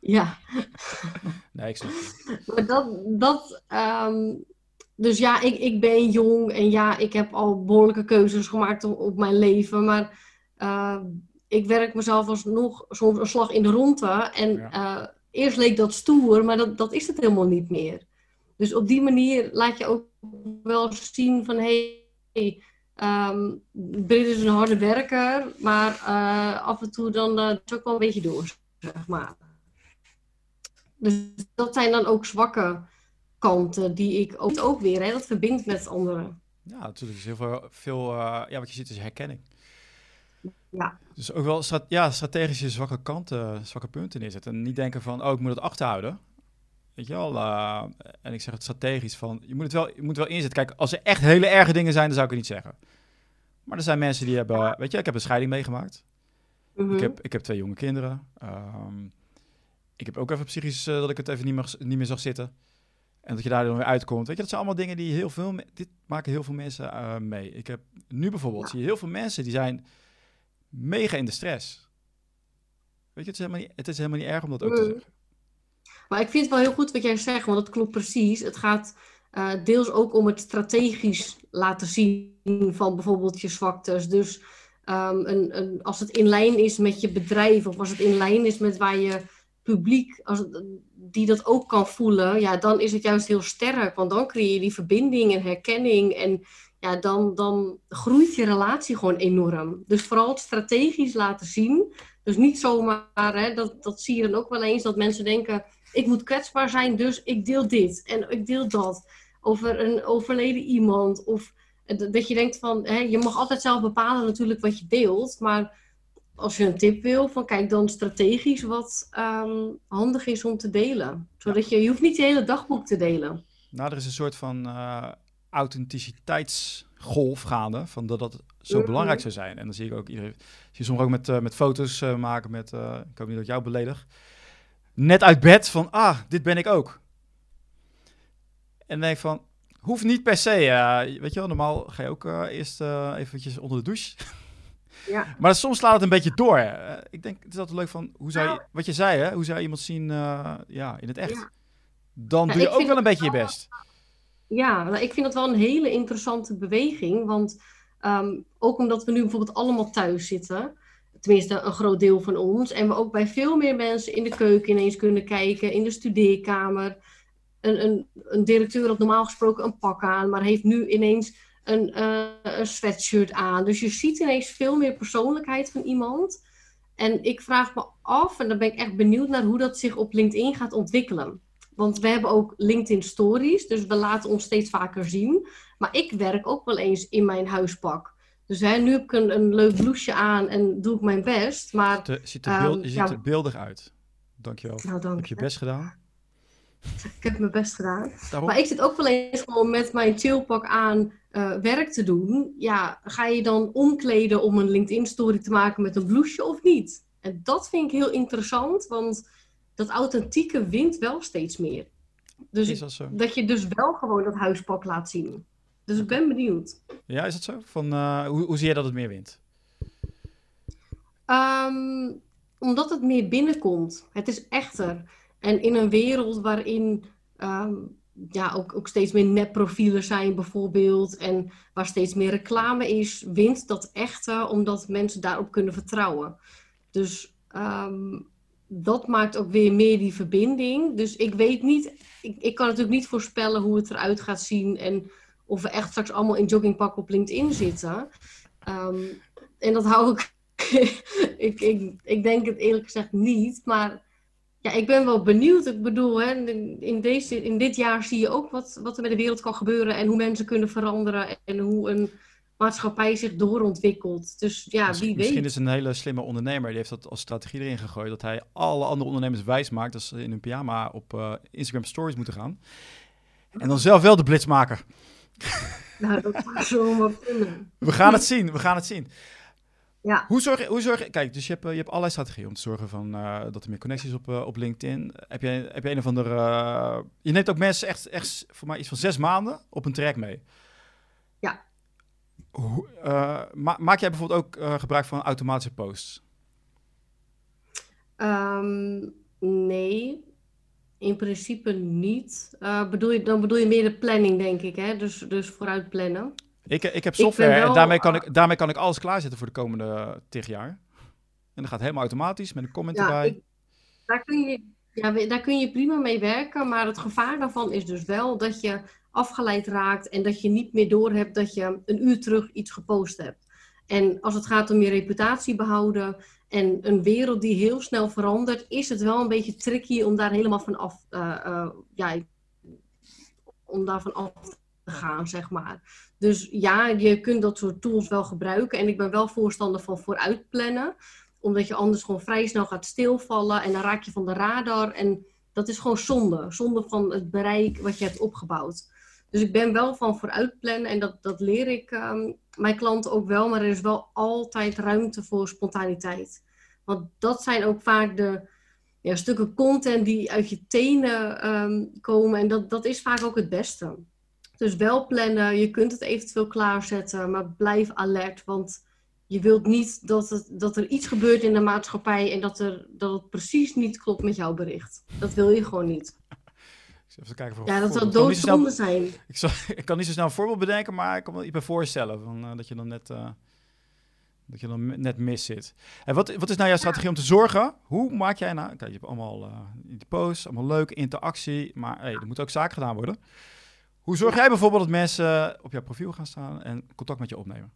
Ja. Nee, ik snap Maar dat, dat um, dus ja, ik, ik ben jong en ja, ik heb al behoorlijke keuzes gemaakt op, op mijn leven. Maar uh, ik werk mezelf alsnog soms een slag in de ronde. En ja. uh, eerst leek dat stoer, maar dat, dat is het helemaal niet meer. Dus op die manier laat je ook wel zien van hé, hey, um, Brit is een harde werker, maar uh, af en toe dan uh, het ook wel een beetje door, zeg maar. Dus dat zijn dan ook zwakke kanten die ik ook, ook weer, hè, dat verbindt met anderen. Ja, natuurlijk is heel veel, veel uh, ja, wat je ziet is herkenning. Ja. Dus ook wel strat ja, strategische zwakke kanten, zwakke punten neerzetten. En niet denken van, oh, ik moet het achterhouden. Weet je wel? Uh, en ik zeg het strategisch van, je moet het wel, je moet wel inzetten. Kijk, als er echt hele erge dingen zijn, dan zou ik het niet zeggen. Maar er zijn mensen die hebben, weet je, ik heb een scheiding meegemaakt. Mm -hmm. ik, heb, ik heb twee jonge kinderen. Um, ik heb ook even psychisch uh, dat ik het even niet meer, niet meer zag zitten. En dat je daar dan weer uitkomt. Weet je, dat zijn allemaal dingen die heel veel... Dit maken heel veel mensen uh, mee. Ik heb nu bijvoorbeeld... Ja. zie je heel veel mensen die zijn mega in de stress. Weet je, het is helemaal niet, het is helemaal niet erg om dat ook mm. te zeggen. Maar ik vind het wel heel goed wat jij zegt, want dat klopt precies. Het gaat uh, deels ook om het strategisch laten zien van bijvoorbeeld je zwaktes. Dus um, een, een, als het in lijn is met je bedrijf of als het in lijn is met waar je publiek, als, die dat ook kan voelen, ja, dan is het juist heel sterk. Want dan creëer je die verbinding en herkenning. En ja, dan, dan groeit je relatie gewoon enorm. Dus vooral strategisch laten zien. Dus niet zomaar, hè, dat, dat zie je dan ook wel eens, dat mensen denken: ik moet kwetsbaar zijn, dus ik deel dit en ik deel dat. Over een overleden iemand. Of dat je denkt van, hè, je mag altijd zelf bepalen natuurlijk wat je deelt, maar als je een tip wil, van kijk dan strategisch wat um, handig is om te delen. Zodat je, je hoeft niet je hele dagboek te delen. Nou, er is een soort van uh, authenticiteitsgolf gaande, van dat dat zo -hmm. belangrijk zou zijn. En dan zie ik ook iedereen, zie je soms ook met, uh, met foto's uh, maken met, ik hoop niet dat ik jou beledig, net uit bed van, ah, dit ben ik ook. En denk van, hoeft niet per se, weet je wel, normaal ga je ook eerst eventjes onder de douche. *laughs* Ja. Maar soms slaat het een beetje door. Hè. Ik denk, het is altijd leuk van, hoe zou je, wat je zei, hè? hoe zou je iemand zien uh, ja, in het echt? Ja. Dan doe je ook wel een beetje je best. Ja, nou, ik vind dat wel een hele interessante beweging. Want um, ook omdat we nu bijvoorbeeld allemaal thuis zitten, tenminste een groot deel van ons, en we ook bij veel meer mensen in de keuken ineens kunnen kijken, in de studeerkamer. Een, een, een directeur had normaal gesproken een pak aan, maar heeft nu ineens een, uh, een sweatshirt aan. Dus je ziet ineens veel meer persoonlijkheid van iemand. En ik vraag me af, en dan ben ik echt benieuwd naar hoe dat zich op LinkedIn gaat ontwikkelen. Want we hebben ook LinkedIn Stories, dus we laten ons steeds vaker zien. Maar ik werk ook wel eens in mijn huispak. Dus hè, nu heb ik een, een leuk blouseje aan en doe ik mijn best. Maar, ziet er, beeld, um, je ziet ja, er beeldig uit. Dankjewel. Nou, dank Heb je best gedaan? Ik heb mijn best gedaan. Daarom? Maar ik zit ook wel eens gewoon met mijn chillpak aan eh, werk te doen. Ja, ga je dan omkleden om een LinkedIn-story te maken met een blouseje of niet? En dat vind ik heel interessant, want dat authentieke wint wel steeds meer. Dus Is dat zo? dat je dus wel gewoon dat huispak laat zien. Dus ik ben benieuwd. Ja, is dat zo? Van, eh, hoe, hoe zie je dat het meer wint? Ehm, omdat het meer binnenkomt. Het is echter. En in een wereld waarin ehm, ja, ook, ook steeds meer nepprofielen zijn, bijvoorbeeld. En waar steeds meer reclame is, wint dat echte, omdat mensen daarop kunnen vertrouwen. Dus ehm, dat maakt ook weer meer die verbinding. Dus ik weet niet, ik, ik kan natuurlijk niet voorspellen hoe het eruit gaat zien. En of we echt straks allemaal in joggingpak op LinkedIn zitten. Ehm, en dat hou ik *laughs* ik, ik, ik denk het eerlijk gezegd niet. Maar ja, ik ben wel benieuwd. Ik bedoel, hè, in, deze, in dit jaar zie je ook wat, wat er met de wereld kan gebeuren. En hoe mensen kunnen veranderen. En hoe een maatschappij zich doorontwikkelt. Dus ja, Misschien- wie Misschien weet. is een hele slimme ondernemer. Die heeft dat als strategie erin gegooid. Dat hij alle andere ondernemers wijs maakt. Dat ze in hun pyjama op eh, Instagram stories moeten gaan. En dan zelf wel de blitz maken. Nou, dat zou zomaar *laughs* kunnen. We gaan het zien. We gaan het zien. Ja. Hoe zorg, je- hoe zorg. Kijk, dus je hebt, eh, je hebt allerlei strategieën om te zorgen van, eh, dat er meer connecties op, eh, op LinkedIn. Heb je, heb je een of andere... je neemt ook mensen echt, echt voor mij iets van zes maanden op een traject mee. Ja. Hoe, ma- maak jij bijvoorbeeld ook gebruik van automatische posts? Ehm, nee, in principe niet. Bedoel je, dan bedoel je meer de planning, denk ik. Hè? Dus, dus vooruit plannen. Ik, ik heb software en wel, daarmee kan, eh, ik, daarmee kan ik alles klaarzetten voor de komende tig jaar. En dat gaat helemaal automatisch met een comment Ja, erbij. ik- daar, kun je, ja, daar kun je prima mee werken, maar het gevaar daarvan is dus wel dat je afgeleid raakt en dat je niet meer doorhebt dat je een uur terug iets gepost hebt. En als het gaat om je reputatie behouden en een wereld die heel snel verandert, is het wel een beetje tricky om daar helemaal van af, eh, eh, ja, om daarvan af te gaan, zeg maar. Dus ja, je kunt dat soort tools wel gebruiken. En ik ben wel voorstander van vooruitplannen omdat je anders gewoon vrij snel gaat stilvallen en dan raak je van de radar. En dat is gewoon zonde. Zonde van het bereik wat je hebt opgebouwd. Dus ik ben wel van vooruitplannen en dat, dat leer ik ehm, mijn klanten ook wel. Maar er is wel altijd ruimte voor spontaniteit. Want dat zijn ook vaak de ja, stukken content die uit je tenen ehm, komen. En dat, dat is vaak ook het beste. Dus wel plannen, je kunt het eventueel klaarzetten, maar blijf alert. Want je wilt niet dat, het, dat er iets gebeurt in de maatschappij en dat, er, dat het precies niet klopt met jouw bericht. Dat wil je gewoon niet. Even kijken voor Ja, dat zou doodzonde zijn. Ik, zal, *laughs* ik kan niet zo snel een voorbeeld bedenken, maar ik kan me iets bij voorstellen. Van, eh, dat je dan net, eh, dat je dan net mis zit. En wat, wat is nou jouw strategie om te zorgen? Hoe maak jij nou... Kijk, je hebt allemaal eh, die posts, allemaal leuke interactie. Maar hey, er moet ook zaak gedaan worden. Hoe zorg jij bijvoorbeeld dat mensen op jouw profiel gaan staan en contact met je opnemen?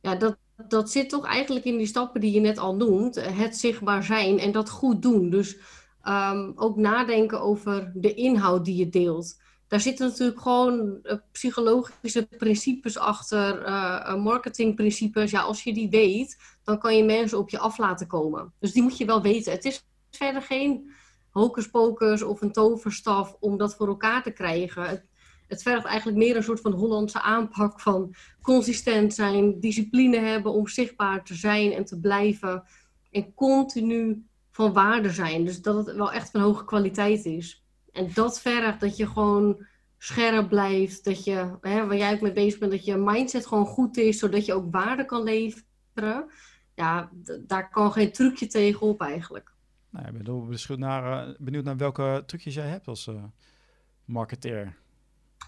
Ja, dat, dat zit toch eigenlijk in die stappen die je net al noemt. Het zichtbaar zijn en dat goed doen. Dus ehm, ook nadenken over de inhoud die je deelt. Daar zitten natuurlijk gewoon eh, psychologische principes achter, eh, eh, marketingprincipes. Ja, als je die weet, dan kan je mensen op je af laten komen. Dus die moet je wel weten. Het is verder geen hocus of een toverstaf om dat voor elkaar te krijgen. Het, het vergt eigenlijk meer een soort van Hollandse aanpak van consistent zijn, discipline hebben om zichtbaar te zijn en te blijven. En continu van waarde zijn. Dus dat het wel echt van hoge kwaliteit is. En dat vergt dat je gewoon scherp blijft. Dat je, hè, waar jij ook mee bezig bent, dat je mindset gewoon goed is, zodat je ook waarde kan leveren. Ja, daar kan geen trucje tegen op eigenlijk. Nou, ik ben wel benieuwd naar, eh, naar welke trucjes jij hebt als eh marketeer.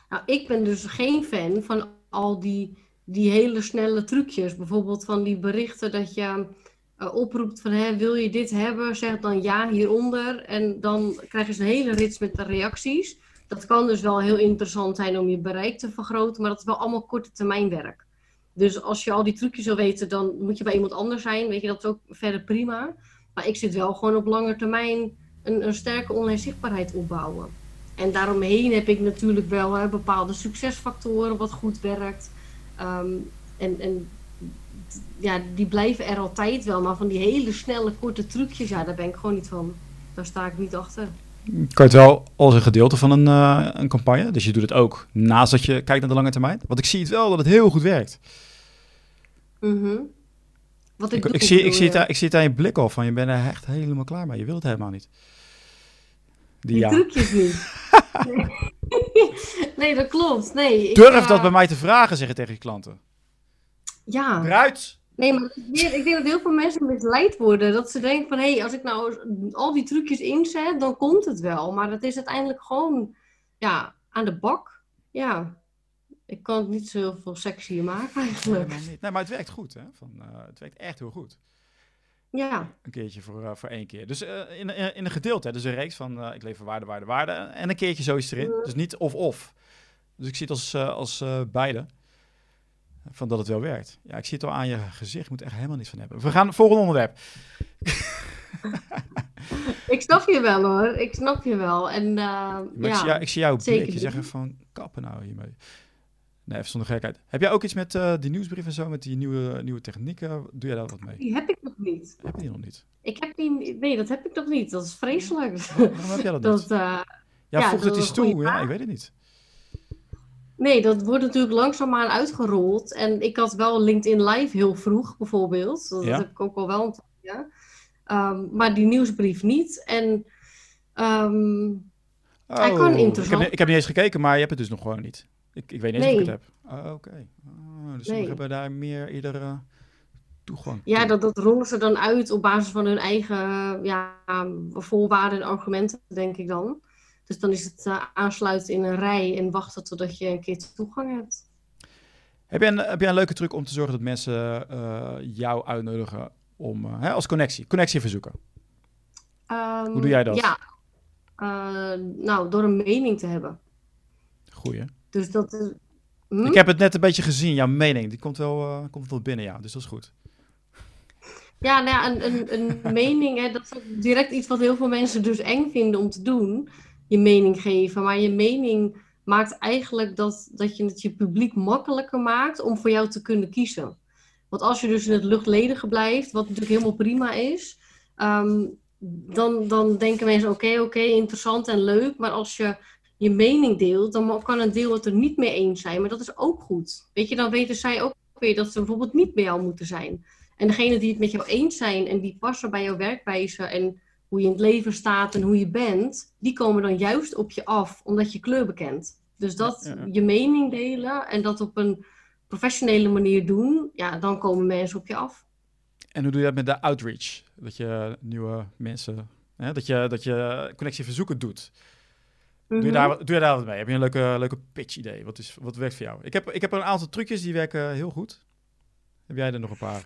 Nou, ik ben dus geen fan van al die, die hele snelle trucjes. Bijvoorbeeld van die berichten dat je eh, oproept van hè, wil je dit hebben? Zeg dan ja hieronder. En dan krijg je zo'n hele rits met reacties. Dat kan dus wel heel interessant zijn om je bereik te vergroten, maar dat is wel allemaal korte termijn werk. Dus als je al die trucjes wil weten, dan moet je bij iemand anders zijn. Weet je, dat ook verder prima. Maar ik zit wel gewoon op lange termijn een, een sterke online zichtbaarheid opbouwen. En daaromheen heb ik natuurlijk wel hè, bepaalde succesfactoren wat goed werkt. Ehm, en, en ja, die blijven er altijd wel. Maar van die hele snelle, korte trucjes, ja, daar ben ik gewoon niet van. Daar sta ik niet achter. Kan je het wel als een gedeelte van een, uh, een campagne? Dus je doet het ook naast dat je kijkt naar de lange termijn? Want ik zie het wel dat het heel goed werkt. Mhm. Wat ik, ik, zie, ik, zie het, ik zie het aan je blik al van je bent er echt helemaal klaar mee. Je wilt het helemaal niet. Die, ja. trucjes niet. nee. *laughs* nee. dat klopt. Nee, Durf ik, dat bij mij te vragen, zeggen tegen je klanten. Ja. Eruit! Nee, maar ik denk dat heel veel mensen misleid worden. Dat ze denken van, hé, hey, als ik nou al die trucjes inzet, dan komt het wel. Maar dat is uiteindelijk gewoon, ja, aan de bak. Ja, ik kan het niet zo heel veel sexier maken eigenlijk. Nee, maar, nee, maar het werkt goed, hè? Van, uh, het werkt echt heel goed. Ja. Een keertje voor, uh, voor één keer. Dus uh, in, in, in, een gedeelte, hè? dus een reeks van ik lever waarde, waarde, waarde. En een keertje zoiets erin. Dus niet of-of. Dus ik zie het als, als beide van dat het wel werkt. Ja, ik zie het al aan je gezicht. Je moet er echt helemaal niets van hebben. We gaan volgende onderwerp. *laughs* ik snap je wel hoor. Ik snap je wel. En, ja, ik, zie jou, ik zie jou blikje zeggen van kappen nou hiermee. Nee, even zonder gekheid. Heb jij ook iets met uh, die nieuwsbrief en zo, met die nieuwe, nieuwe technieken? Doe jij daar wat mee? Die heb ik nog niet. Heb je die nog niet? Ik heb die, nee, dat heb ik nog niet. Dat is vreselijk. Waarom heb jij dat, *laughs* dat niet? Uh, ja, ja voegt het iets toe? Ja, ik weet het niet. Nee, dat wordt natuurlijk langzaamaan uitgerold. En ik had wel LinkedIn Live heel vroeg, bijvoorbeeld. Dat heb ik ook al wel een ja. um, Maar die nieuwsbrief niet. En um, oh, hij kan interessant... Ik heb, ik heb, niet eens gekeken, maar je hebt het dus nog gewoon niet. Ik, ik weet niet eens of ik het heb. Oh, Oké. Oh, dus nee. hebben daar meer iedere toegang. Ja, dat, dat rollen ze dan uit op basis van hun eigen ja, voorwaarden en argumenten, denk ik dan. Dus dan is het uh, aansluiten in een rij en wachten totdat je een keer toegang hebt. Heb jij een, heb jij een leuke truc om te zorgen dat mensen uh, jou uitnodigen om, uh, hè, als connectie, connectie verzoeken? Um, Hoe doe jij dat? Ja, nou, door een mening te hebben. Goeie. Dus dat is... Hm? Ik heb het net een beetje gezien, jouw mening. Die komt wel, komt wel binnen, ja. Dus dat is goed. Ja, nou ja, een, een, een *laughs* mening, hè, dat is direct iets wat heel veel mensen dus eng vinden om te doen je mening geven. Maar je mening maakt eigenlijk dat, dat je het je publiek makkelijker maakt om voor jou te kunnen kiezen. Want als je dus in het luchtledige blijft, wat natuurlijk helemaal prima is, um, dan, dan denken mensen: oké, oké, interessant en leuk. Maar als je je mening deelt, dan kan een deel het er niet mee eens zijn. Maar dat is ook goed. Weet je, dan weten zij ook weer dat ze bijvoorbeeld niet bij jou moeten zijn. En degene die het met jou eens zijn en die passen bij jouw werkwijze en hoe je in het leven staat en hoe je bent, die komen dan juist op je af, omdat je kleur bekent. Dus dat je mening delen en dat op een professionele manier doen, ja, dan komen mensen op je af. En hoe doe je dat met de outreach? Dat je nieuwe mensen, hè, dat, je, dat je connectieverzoeken doet. Doe, je daar, mhm. doe je daar wat mee? Heb je een leuke, leuke pitch idee? Wat, is, wat werkt voor jou? Ik heb, ik heb een aantal trucjes die werken heel goed. Heb jij er nog een paar?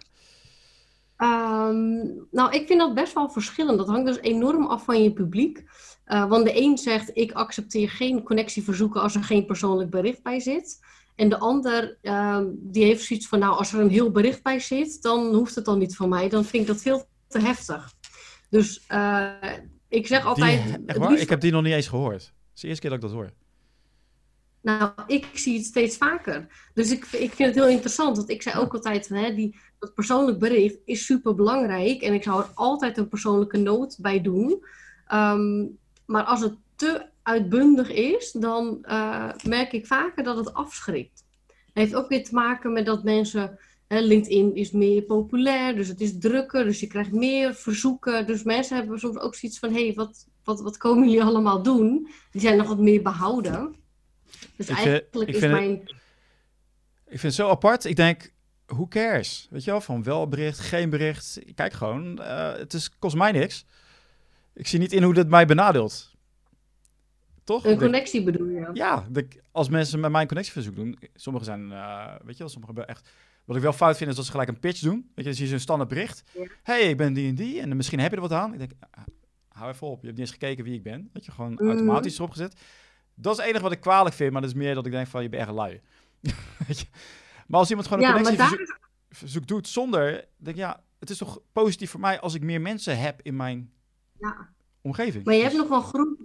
Ehm, nou, ik vind dat best wel verschillend. Dat hangt dus enorm af van je publiek. Uh, want de een zegt, ik accepteer geen connectieverzoeken als er geen persoonlijk bericht bij zit. En de ander, uh, die heeft zoiets van, nou, als er een heel bericht bij zit, dan hoeft het dan niet van mij. Dan vind ik dat veel te heftig. Dus uh, ik zeg altijd... Die, Ik heb die nog niet eens gehoord. Is de eerste keer dat ik dat hoor. Nou, ik zie het steeds vaker. Dus ik, ik vind het heel interessant. Want ik zei ook altijd, hè, die, dat persoonlijk bericht is super belangrijk. En ik zou er altijd een persoonlijke noot bij doen. Ehm, maar als het te uitbundig is, dan uh, merk ik vaker dat het afschrikt. Het heeft ook weer te maken met dat mensen. Hè, LinkedIn is meer populair, dus het is drukker, dus je krijgt meer verzoeken. Dus mensen hebben soms ook zoiets van: hé, hey, wat, wat, wat komen jullie allemaal doen? Die zijn nog wat meer behouden. Dus ik eigenlijk vind, is mijn. ik vind het zo apart. Ik denk, who cares? Weet je wel, van wel bericht, geen bericht. Kijk gewoon, uh, het is, kost mij niks. Ik zie niet in hoe dit mij benadeelt. Toch? Een connectie bedoel je? Ja, de, als mensen met mij een connectieverzoek doen. Sommigen zijn, uh, weet je wel, sommigen hebben echt... Wat ik wel fout vind is dat ze gelijk een pitch doen. Weet je, dan zie je zo'n standaard bericht. hey, ik ben die en die. En misschien heb je er wat aan. Ik denk, uh, hou even op. Je hebt niet eens gekeken wie ik ben. Dat je gewoon mm. automatisch erop gezet. Dat is het enige wat ik kwalijk vind. Maar dat is meer dat ik denk van, je bent echt lui. *laughs* Maar als iemand gewoon een ja, connectieverzoek doet zonder, denk ja, het is toch positief voor mij als ik meer mensen heb in mijn ja. omgeving. Maar je hebt, nog wel groep,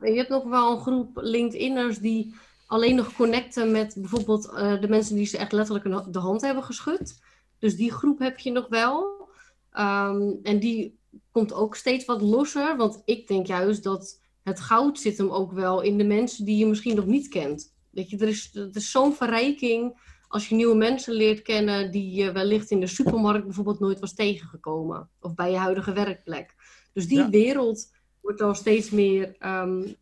je hebt nog wel een groep LinkedIners die alleen nog connecten met bijvoorbeeld uh, de mensen die ze echt letterlijk de hand hebben geschud. Dus die groep heb je nog wel. Ehm, en die komt ook steeds wat losser. Want ik denk juist dat het goud zit hem ook wel in de mensen die je misschien nog niet kent. Weet je, er is, er is zo'n verrijking als je nieuwe mensen leert kennen die je wellicht in de supermarkt bijvoorbeeld nooit was tegengekomen. Of bij je huidige werkplek. Dus die wereld wordt al steeds meer um,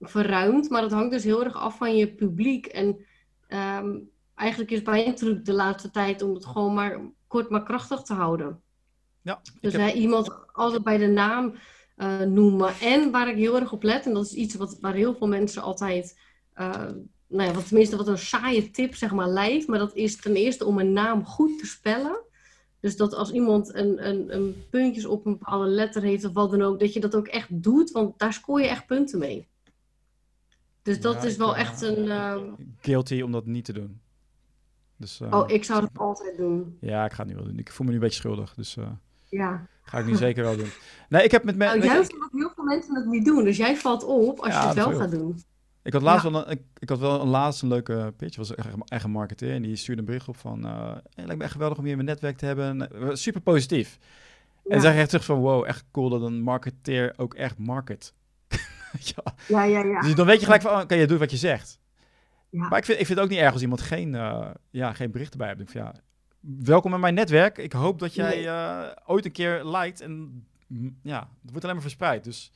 verruimd. Maar dat hangt dus heel erg af van je publiek. En ehm, eigenlijk is bij truc de laatste tijd om het gewoon maar kort maar krachtig te houden. Ja, dus heb... iemand altijd bij de naam uh, noemen. En waar ik heel erg op let, en dat is iets wat, waar heel veel mensen altijd, uh, nou ja, wat, tenminste wat een saaie tip zeg maar lijkt, maar dat is ten eerste om een naam goed te spellen. Dus dat als iemand een, een, een puntjes op een bepaalde letter heeft of wat dan ook, dat je dat ook echt doet, want daar scoor je echt punten mee. Dus dat is wel echt een. Uh... Guilty om dat niet te doen. Dus, uh, oh, ik zou het altijd doen. Ja, ik ga het nu wel doen. Ik voel me nu een beetje schuldig. Dus uh, ja. ga ik nu zeker wel doen. Nee, ik heb met mensen. Nou, juist omdat heel veel mensen het niet doen. Dus jij valt op als ja, je het wel gaat doen. Ik had laatst ja. wel, een, ik, ik, had wel een laatste leuke pitch. was een eigen marketeer. En die stuurde een bericht op van... Uh, het lijkt me echt geweldig om je in mijn netwerk te hebben. Super positief. Ja. En zeg echt terug van... Wow, echt cool dat een marketeer ook echt market. *laughs* ja. ja, ja, ja. Dus dan weet je gelijk van... Oké, je doet wat je zegt. Maar ik vind, ik vind het ook niet erg als iemand geen, uh, ja, geen bericht erbij heeft. Van, ja, welkom in mijn netwerk. Ik hoop dat jij nee. uh, ooit een keer liked. En ja, het wordt alleen maar verspreid. Dus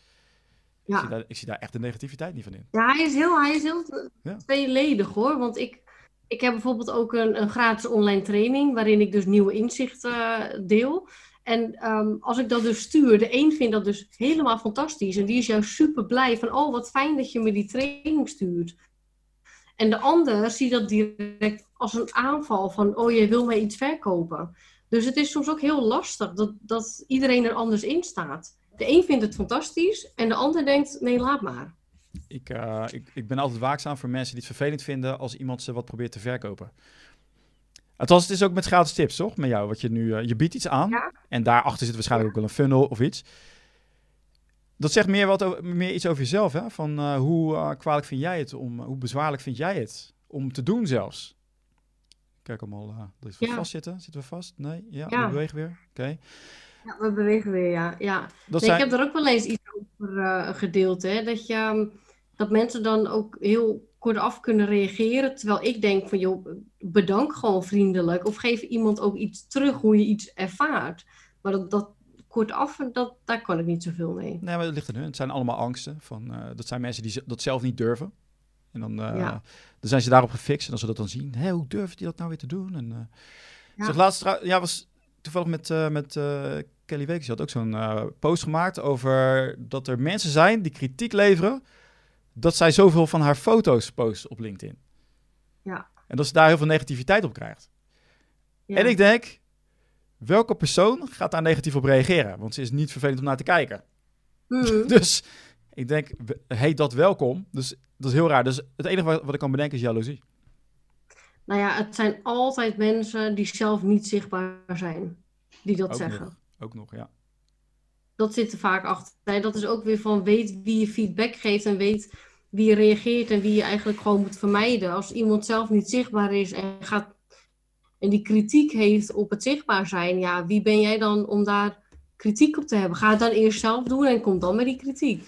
ja. ik, zie daar, ik zie daar echt de negativiteit niet van in. Ja, hij is heel, hij is heel ja. tweeledig hoor. Want ik, ik heb bijvoorbeeld ook een, een gratis online training. Waarin ik dus nieuwe inzichten uh, deel. En um, als ik dat dus stuur, de een vindt dat dus helemaal fantastisch. En die is juist super blij van, oh wat fijn dat je me die training stuurt. En de ander ziet dat direct als een aanval van, oh, je wil mij iets verkopen. Dus het is soms ook heel lastig dat, dat iedereen er anders in staat. De een vindt het fantastisch en de ander denkt, nee, laat maar. Ik, uh, ik, ik ben altijd waakzaam voor mensen die het vervelend vinden als iemand ze wat probeert te verkopen. Althans, het is ook met gratis tips, toch? Met jou, wat je nu, uh, je biedt iets aan ja. en daarachter zit waarschijnlijk ja. ook wel een funnel of iets. Dat zegt meer, wat over, meer iets over jezelf, hè? Van uh, hoe uh, kwalijk vind jij het, om, hoe bezwaarlijk vind jij het om te doen zelfs? Kijk allemaal, uh, dat we ja. vast zitten. Zitten we vast? Nee? Ja, ja. we bewegen weer. Oké. Okay. Ja, we bewegen weer, ja. ja. Nee, zijn... Ik heb er ook wel eens iets over gedeeld, hè. Dat, je, um, dat mensen dan ook heel kortaf kunnen reageren. Terwijl ik denk van, joh, bedank gewoon vriendelijk. Of geef iemand ook iets terug hoe je iets ervaart. Maar dat, dat, kortaf, dat, daar kan ik niet zoveel mee. Nee, maar dat ligt er nu. Het zijn allemaal angsten. Van, uh, dat zijn mensen die dat zelf niet durven. En dan, uh, ja. Dan zijn ze daarop gefixt. En als ze dat dan zien, hé, hoe durft hij dat nou weer te doen? En, uh, ja. Zeg, laatst, ja, was toevallig met, met Kelly Weekes. had ook zo'n post gemaakt over dat er mensen zijn die kritiek leveren. Dat zij zoveel van haar foto's post op LinkedIn. Ja. En dat ze daar heel veel negativiteit op krijgt. Ja. En ik denk, welke persoon gaat daar negatief op reageren? Want ze is niet vervelend om naar te kijken. Mm. *laughs* dus ik denk, heet dat welkom. Dus dat is heel raar. Dus het enige wat, wat ik kan bedenken is jaloezie. Nou ja, het zijn altijd mensen die zelf niet zichtbaar zijn, die dat ook zeggen. Nog. Ook nog, ja. Dat zit er vaak achter. Dat is ook weer van weet wie je feedback geeft en weet wie je reageert en wie je eigenlijk gewoon moet vermijden. Als iemand zelf niet zichtbaar is en gaat en die kritiek heeft op het zichtbaar zijn, ja, wie ben jij dan om daar kritiek op te hebben? Ga het dan eerst zelf doen en kom dan met die kritiek.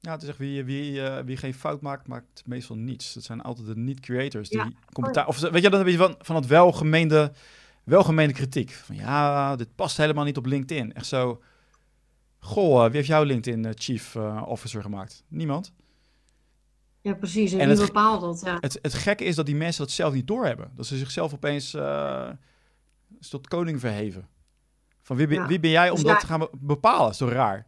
Ja, het is echt wie, wie, uh, wie geen fout maakt, maakt meestal niets. Dat zijn altijd de niet-creators die ja. commentaar... Of weet je, dan heb je van, van het welgemeende, welgemeende kritiek. Van ja, dit past helemaal niet op LinkedIn. Echt zo... Goh, uh, wie heeft jouw LinkedIn uh, Chief Officer gemaakt? Niemand. Ja, precies. En, en wie bepaalt dat? Ja. Het, het gekke is dat die mensen dat zelf niet doorhebben. Dat ze zichzelf opeens uh, tot koning verheven. Van wie, ja. wie ben jij om dus dat te gaan bepalen? Zo raar.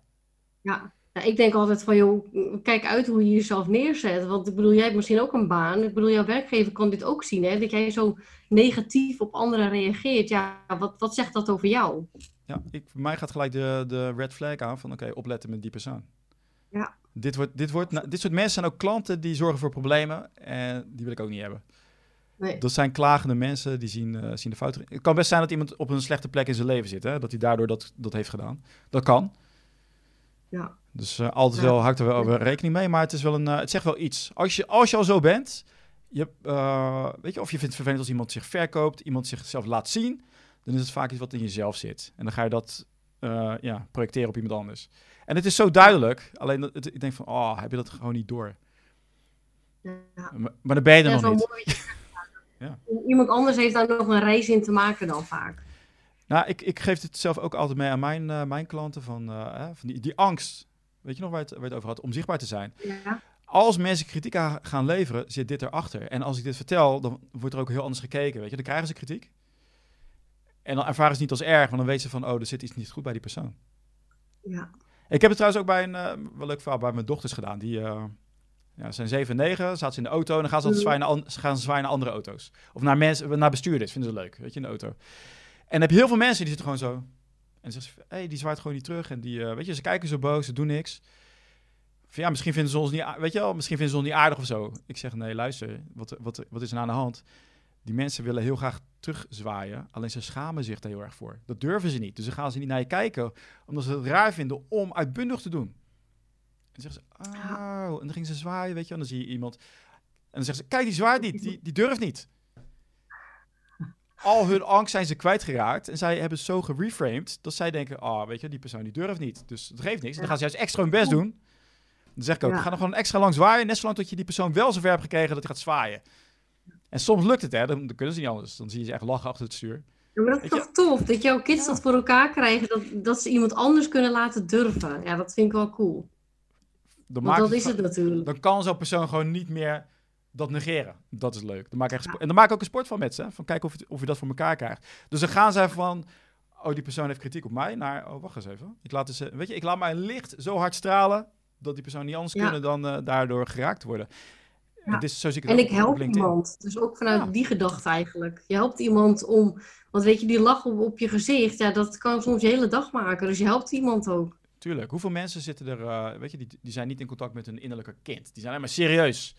Ja. Ja, ik denk altijd van, joh, kijk uit hoe je jezelf neerzet. Want ik bedoel, jij hebt misschien ook een baan. Ik bedoel, jouw werkgever kan dit ook zien, hè? Dat jij zo negatief op anderen reageert. Ja, wat, wat zegt dat over jou? Ja, ik, voor mij gaat gelijk de, de red flag aan van, oké, opletten met die persoon. Ja. Dit, wordt, dit, wordt, nou, dit soort mensen zijn ook klanten die zorgen voor problemen. En die wil ik ook niet hebben. Nee. Dat zijn klagende mensen die zien, uh, zien de fouten. Het kan best zijn dat iemand op een slechte plek in zijn leven zit. Hè? Dat hij daardoor dat, dat heeft gedaan. Dat kan. Ja. Dus uh, altijd wel, houdt er wel, wel rekening mee. Maar het, is wel een, uh, het zegt wel iets. Als je, als je al zo bent, je, weet je, of je vindt het vervelend als iemand zich verkoopt, iemand zichzelf laat zien, dan is het vaak iets wat in jezelf zit. En dan ga je dat eh, ja, projecteren op iemand anders. En het is zo duidelijk, alleen dat, het, ik denk van, oh, heb je dat gewoon niet door? Ja. Maar, maar dan ben je er Ja, nog niet. mooi. *laughs* Ja. Iemand anders heeft daar nog een reis in te maken dan vaak. Nou, ik, ik geef het zelf ook altijd mee aan mijn, eh, mijn klanten van, eh, van die, die angst. Weet je nog waar je het, waar het over had? Om zichtbaar te zijn. Ja. Als mensen kritiek aan gaan leveren, zit dit erachter. En als ik dit vertel, dan wordt er ook heel anders gekeken. Weet je, dan krijgen ze kritiek. En dan ervaren ze het niet als erg, want dan weten ze van, oh, er zit iets niet goed bij die persoon. Ja. Ik heb het trouwens ook bij een eh, wel leuk verhaal bij mijn dochters gedaan. Die eh, ja, zijn 7 en 9, zaten ze in de auto en dan gaan ze altijd Mhm. zwaaien naar, an- gaan ze zwaaien naar andere auto's. Of naar mensen, naar bestuurders, vinden ze leuk, weet je, in de auto. En dan heb je heel veel mensen die zitten gewoon zo. En zeggen ze, hey, die zwaait gewoon niet terug. En die, eh, weet je, ze kijken zo boos, ze doen niks. Van, ja, misschien vinden ze ons niet, weet je wel, misschien vinden ze ons niet aardig of zo. Ik zeg, nee, luister, wat, wat, wat is er aan de hand? Die mensen willen heel graag terugzwaaien, alleen ze schamen zich daar heel erg voor. Dat durven ze niet. Dus dan gaan ze niet naar je kijken, omdat ze het raar vinden om uitbundig te doen. En dan zeggen ze, oh, en dan gingen ze zwaaien, weet je, wel. en dan zie je iemand. En dan zeggen ze, kijk, die zwaait niet, die, die durft niet. Al hun angst zijn ze kwijtgeraakt en zij hebben zo gereframed dat zij denken, ah, weet je, die persoon die durft niet. Dus dat geeft niks. En dan gaan ze juist extra hun best doen. Dan zeg ik ook, ga nog gewoon extra lang zwaaien, net zolang tot je die persoon wel zover hebt gekregen dat hij gaat zwaaien. En soms lukt het, hè, dan, dan kunnen ze niet anders. Dan zie je ze echt lachen achter het stuur. Ja, maar dat is je- toch tof, dat jouw kids Ja. dat voor elkaar krijgen, dat, dat ze iemand anders kunnen laten durven. Ja, dat vind ik wel cool. Dan, Want dat het is het natuurlijk. dan kan zo'n persoon gewoon niet meer dat negeren. Dat is leuk. Dan maak ik En dan maak ik ook een sport van met ze. Van kijken of je, of je dat voor elkaar krijgt. Dus dan gaan zij van... Oh, die persoon heeft kritiek op mij. Naar, oh, wacht eens even. Ik laat, eens, weet je, ik laat mijn licht zo hard stralen... dat die persoon niet anders Ja. kunnen dan eh, daardoor geraakt worden. Ja. En dit is, zo zie ik het En ook ik help iemand. Dus ook vanuit Ja. die gedachte eigenlijk. Je helpt iemand om... Want weet je, die lach op, op je gezicht, ja, dat kan soms je hele dag maken. Dus je helpt iemand ook. Tuurlijk. Hoeveel mensen zitten er... eh, weet je, die, die zijn niet in contact met hun innerlijke kind. Die zijn alleen maar serieus.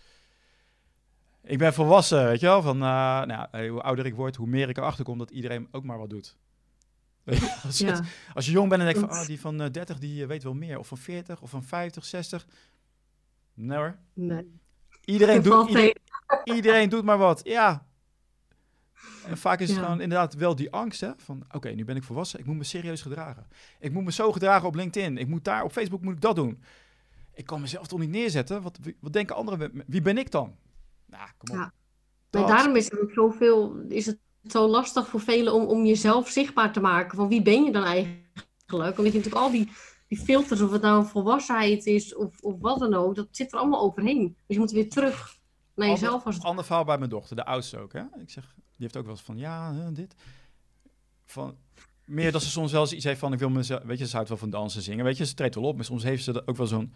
Ik ben volwassen, weet je wel. Van, eh, nou, eh, hoe ouder ik word, hoe meer ik erachter kom... dat iedereen ook maar wat doet. *laughs* Als, je- Ja. als je jong bent en denkt van... Oh, die van eh, 30, die eh, weet wel meer. Of van 40, of van 50, 60. Nee hoor. Nee. Iedereen doet, ieder- *laughs* iedereen doet maar wat. Ja. En vaak is het Ja. gewoon inderdaad wel die angst, hè? Van, oké, nu ben ik volwassen. Ik moet me serieus gedragen. Ik moet me zo gedragen op LinkedIn. Ik moet daar, op Facebook moet ik dat doen. Ik kan mezelf toch niet neerzetten? Wat, wat denken anderen? Wie ben ik dan? Nou, kom op. Ja. Maar daarom is ook zoveel, is het zo lastig voor velen om, om jezelf zichtbaar te maken. Van wie ben je dan eigenlijk? Omdat je natuurlijk al die, die filters, of het nou volwassenheid is of, of wat dan ook, dat zit er allemaal overheen. Dus je moet weer terug naar jezelf als Ander verhaal bij mijn dochter, de oudste ook. Hè? Ik zeg, die heeft ook wel eens van, ja, hè, dit. Van, meer dat ze soms wel eens iets heeft van, ik wil mezelf, weet je, ze houdt wel van dansen, zingen, weet je, ze treedt wel op, maar soms heeft ze er ook wel zo'n,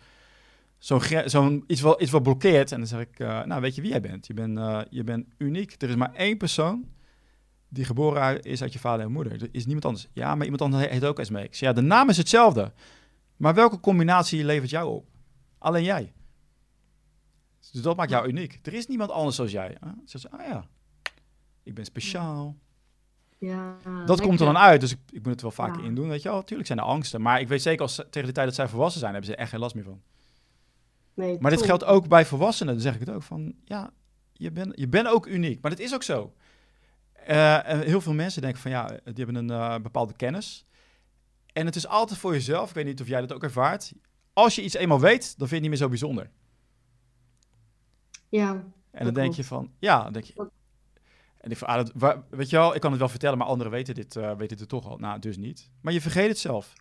zo'n, zo'n iets, wel, iets wat blokkeert. En dan zeg ik, eh, nou, weet je wie jij bent? Je bent, eh, je bent uniek. Er is maar één persoon die geboren is uit je vader en moeder. Er is niemand anders. Ja, maar iemand anders he- heet ook Esmee. Ik zeg, ja, de naam is hetzelfde. Maar welke combinatie levert jou op? Alleen jij. Dus dat maakt jou uniek. Er is niemand anders zoals jij. Ze zegt, ah ja, ik ben speciaal. Ja, Dat komt er dan uit, dus ik, ik moet het wel vaker Ja. in doen, weet je wel. Tuurlijk zijn er angsten, maar ik weet zeker als ze- tegen de tijd dat zij volwassen zijn, hebben ze er echt geen last meer van. Nee, Maar dit geldt ook bij volwassenen, dan zeg ik het ook van, ja, je bent je bent ook uniek. Maar dat is ook zo. Eh, heel veel mensen denken van, ja, die hebben een eh, bepaalde kennis. En het is altijd voor jezelf, ik weet niet of jij dat ook ervaart. Als je iets eenmaal weet, dan vind je het niet meer zo bijzonder. Ja, En dan denk je van, ja, dan denk je. En ik van, ah, dat, weet je wel, ik kan het wel vertellen, maar anderen weten dit, eh, weten dit toch al. Nou, dus niet. Maar je vergeet het zelf.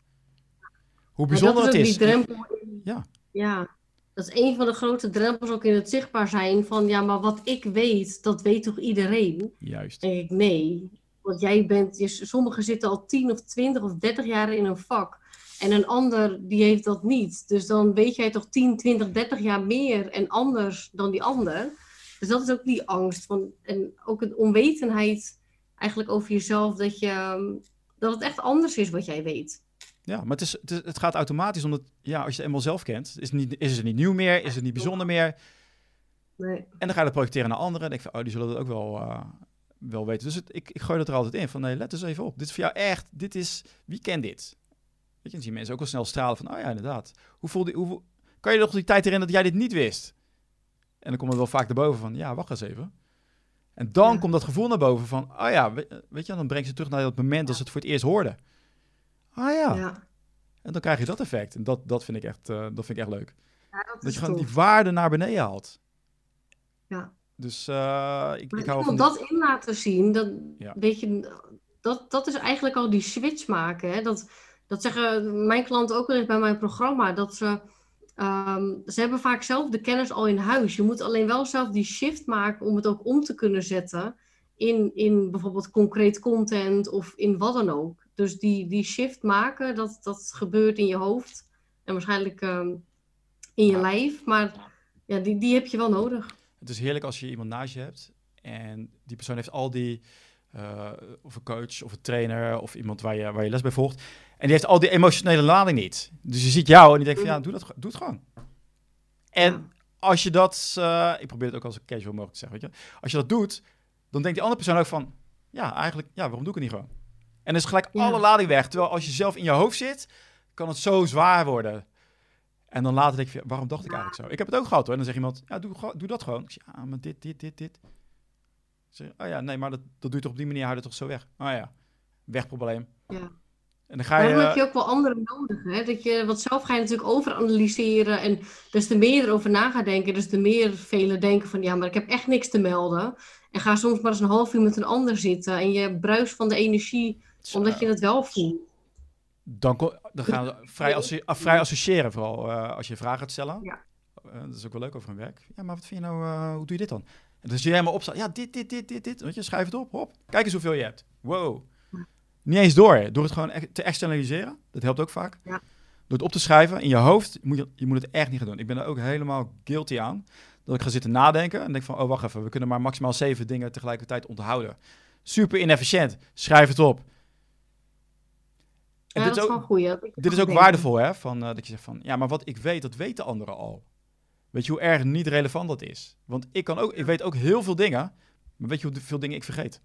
Hoe bijzonder dat het is is. die drempel. Ja. Ja, dat is een van de grote drempels ook in het zichtbaar zijn van ja, maar wat ik weet, dat weet toch iedereen? Juist. denk ik, nee. Want jij bent, sommigen zitten al 10 of 20 of 30 jaar in een vak. En een ander, die heeft dat niet. Dus dan weet jij toch 10, 20, 30 jaar meer en anders dan die ander. Dus dat is ook die angst. Van, en ook een onwetendheid eigenlijk over jezelf. Dat, je, dat het echt anders is wat jij weet. Ja, maar het, is, het, is- het gaat automatisch, omdat ja, als je het eenmaal zelf kent, is het, niet, is het niet nieuw meer, is het niet bijzonder meer. Nee. En dan ga je dat projecteren naar anderen. En denk van, oh, die zullen dat ook wel, eh, wel weten. Dus het, ik, ik gooi dat er altijd in. Van, nee, let eens even op. Dit is voor jou echt, dit is, wie kent dit? Weet je, dan zien mensen ook al snel stralen van, oh ja, inderdaad. Hoe voelde, hoe, kan je nog die tijd herinneren dat jij dit niet wist? En dan komt het wel vaak erboven van, ja, wacht eens even. En dan Ja. komt dat gevoel naar boven van, oh ja, we- weet je, dan brengt ze terug naar dat moment dat ze het voor het eerst hoorden. Ah ja, Ja, en dan krijg je dat effect. En dat, dat, vind, ik echt, eh, dat vind ik echt leuk. ja dat, je gewoon tof. die waarde naar beneden haalt. Ja. Dus eh, ik, Maar ik hou van... dat in laten zien, dat, Ja. weet je, dat, dat is eigenlijk al die switch maken. Hè? Dat, dat zeggen mijn klanten ook wel eens bij mijn programma. Dat ze, ehm, ze hebben vaak zelf de kennis al in huis. Je moet alleen wel zelf die shift maken om het ook om te kunnen zetten in, in bijvoorbeeld concreet content of in wat dan ook. Dus die, die shift maken, dat, dat gebeurt in je hoofd en waarschijnlijk ehm, in je Ja. lijf. Maar ja, die, die heb je wel nodig. Het is heerlijk als je iemand naast je hebt en die persoon heeft al die, eh, of een coach of een trainer of iemand waar je, waar je les bij volgt. En die heeft al die emotionele lading niet. Dus je ziet jou en die denkt van ja, doe, dat, doe het gewoon. En als je dat, eh, ik probeer het ook als casual mogelijk te zeggen, weet je. Als je dat doet, dan denkt die andere persoon ook van, ja, eigenlijk, ja, waarom doe ik het niet gewoon? En is gelijk Ja. alle lading weg. Terwijl als je zelf in je hoofd zit, kan het zo zwaar worden. En dan later denk je, waarom dacht ik eigenlijk zo? Ik heb het ook gehad hoor. En dan zegt iemand, ja, doe, doe dat gewoon. Ik zeg, ja, maar dit, dit, dit, dit. Zeg, oh ja, nee, maar dat, dat doe je toch op die manier, hou je toch zo weg? Oh ja, wegprobleem. Ja. En dan ga je... Daarom heb je ook wel anderen nodig. Hè? Dat je, want zelf ga je natuurlijk overanalyseren. En des te meer erover na gaat denken, des te meer velen denken van ja, maar ik heb echt niks te melden. En ga soms maar eens een half uur met een ander zitten. En je bruist van de energie, omdat je het wel voelt. Dan, dan gaan we vrij, ah, vrij associëren, vooral eh, als je vragen gaat stellen. Ja. Eh, dat is ook wel leuk over hun werk. Ja, maar wat vind je nou, eh, hoe doe je dit dan? En dan zie je helemaal opstaan. Ja, dit, dit, dit, dit, dit. Weet je, schrijf het op, hop. Kijk eens hoeveel je hebt. Wow. Niet eens door. Door het gewoon te externaliseren. Dat helpt ook vaak. Ja. Door het op te schrijven in je hoofd, moet je, je moet het echt niet gaan doen. Ik ben er ook helemaal guilty aan. Dat ik ga zitten nadenken en denk van, oh wacht even, we kunnen maar maximaal zeven dingen tegelijkertijd onthouden. Super inefficiënt. Schrijf het op. En Ja, dit dat is ook, wel goeie. dit is ook waardevol, hè? Van, eh, dat je zegt van, ja, maar wat ik weet, dat weten anderen al. Weet je hoe erg niet relevant dat is? Want ik, kan ook, ik weet ook heel veel dingen, maar weet je hoeveel dingen ik vergeet?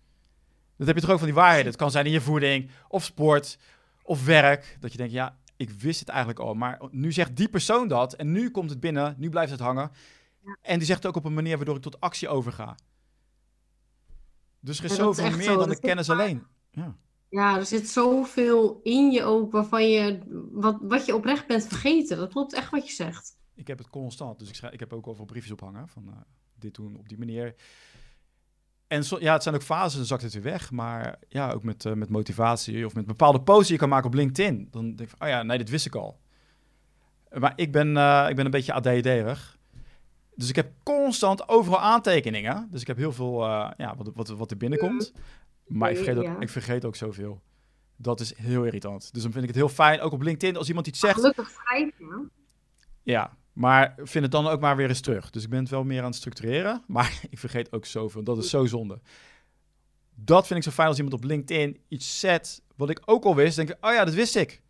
Dat heb je toch ook van die waarheden. Het kan zijn in je voeding, of sport, of werk. Dat je denkt, ja, ik wist het eigenlijk al. Maar nu zegt die persoon dat, en nu komt het binnen, nu blijft het hangen. Ja. En die zegt het ook op een manier waardoor ik tot actie overga. Dus er is Ja, dat is zoveel meer zo. dan Dat de is kennis waar. alleen. Ja. Ja, er zit zoveel in je ook waarvan je, wat, wat je oprecht bent vergeten. Dat klopt echt wat je zegt. Ik heb het constant. Dus ik, schrijf, ik heb ook overal briefjes ophangen van eh, dit doen op die manier. En zo, ja, het zijn ook fases, dan zakt het weer weg. Maar ja, ook met, eh, met motivatie of met bepaalde posts die je kan maken op LinkedIn. Dan denk ik van, oh ja, nee, dit wist ik al. Maar ik ben, eh, ik ben een beetje ADD-erig. Dus ik heb constant overal aantekeningen. Dus ik heb heel veel, ja, wat, wat, wat er binnenkomt. Maar ik vergeet, ook, Ja. ik vergeet ook zoveel. Dat is heel irritant. Dus dan vind ik het heel fijn, ook op LinkedIn, als iemand iets zegt. Gelukkig schrijf je. Ja, maar vind het dan ook maar weer eens terug. Dus ik ben het wel meer aan het structureren, *laughs* maar ik vergeet ook zoveel. Dat is zo zonde. Dat vind ik zo fijn als iemand op LinkedIn iets zet wat ik ook al wist. denk ik, oh ja, dat wist ik.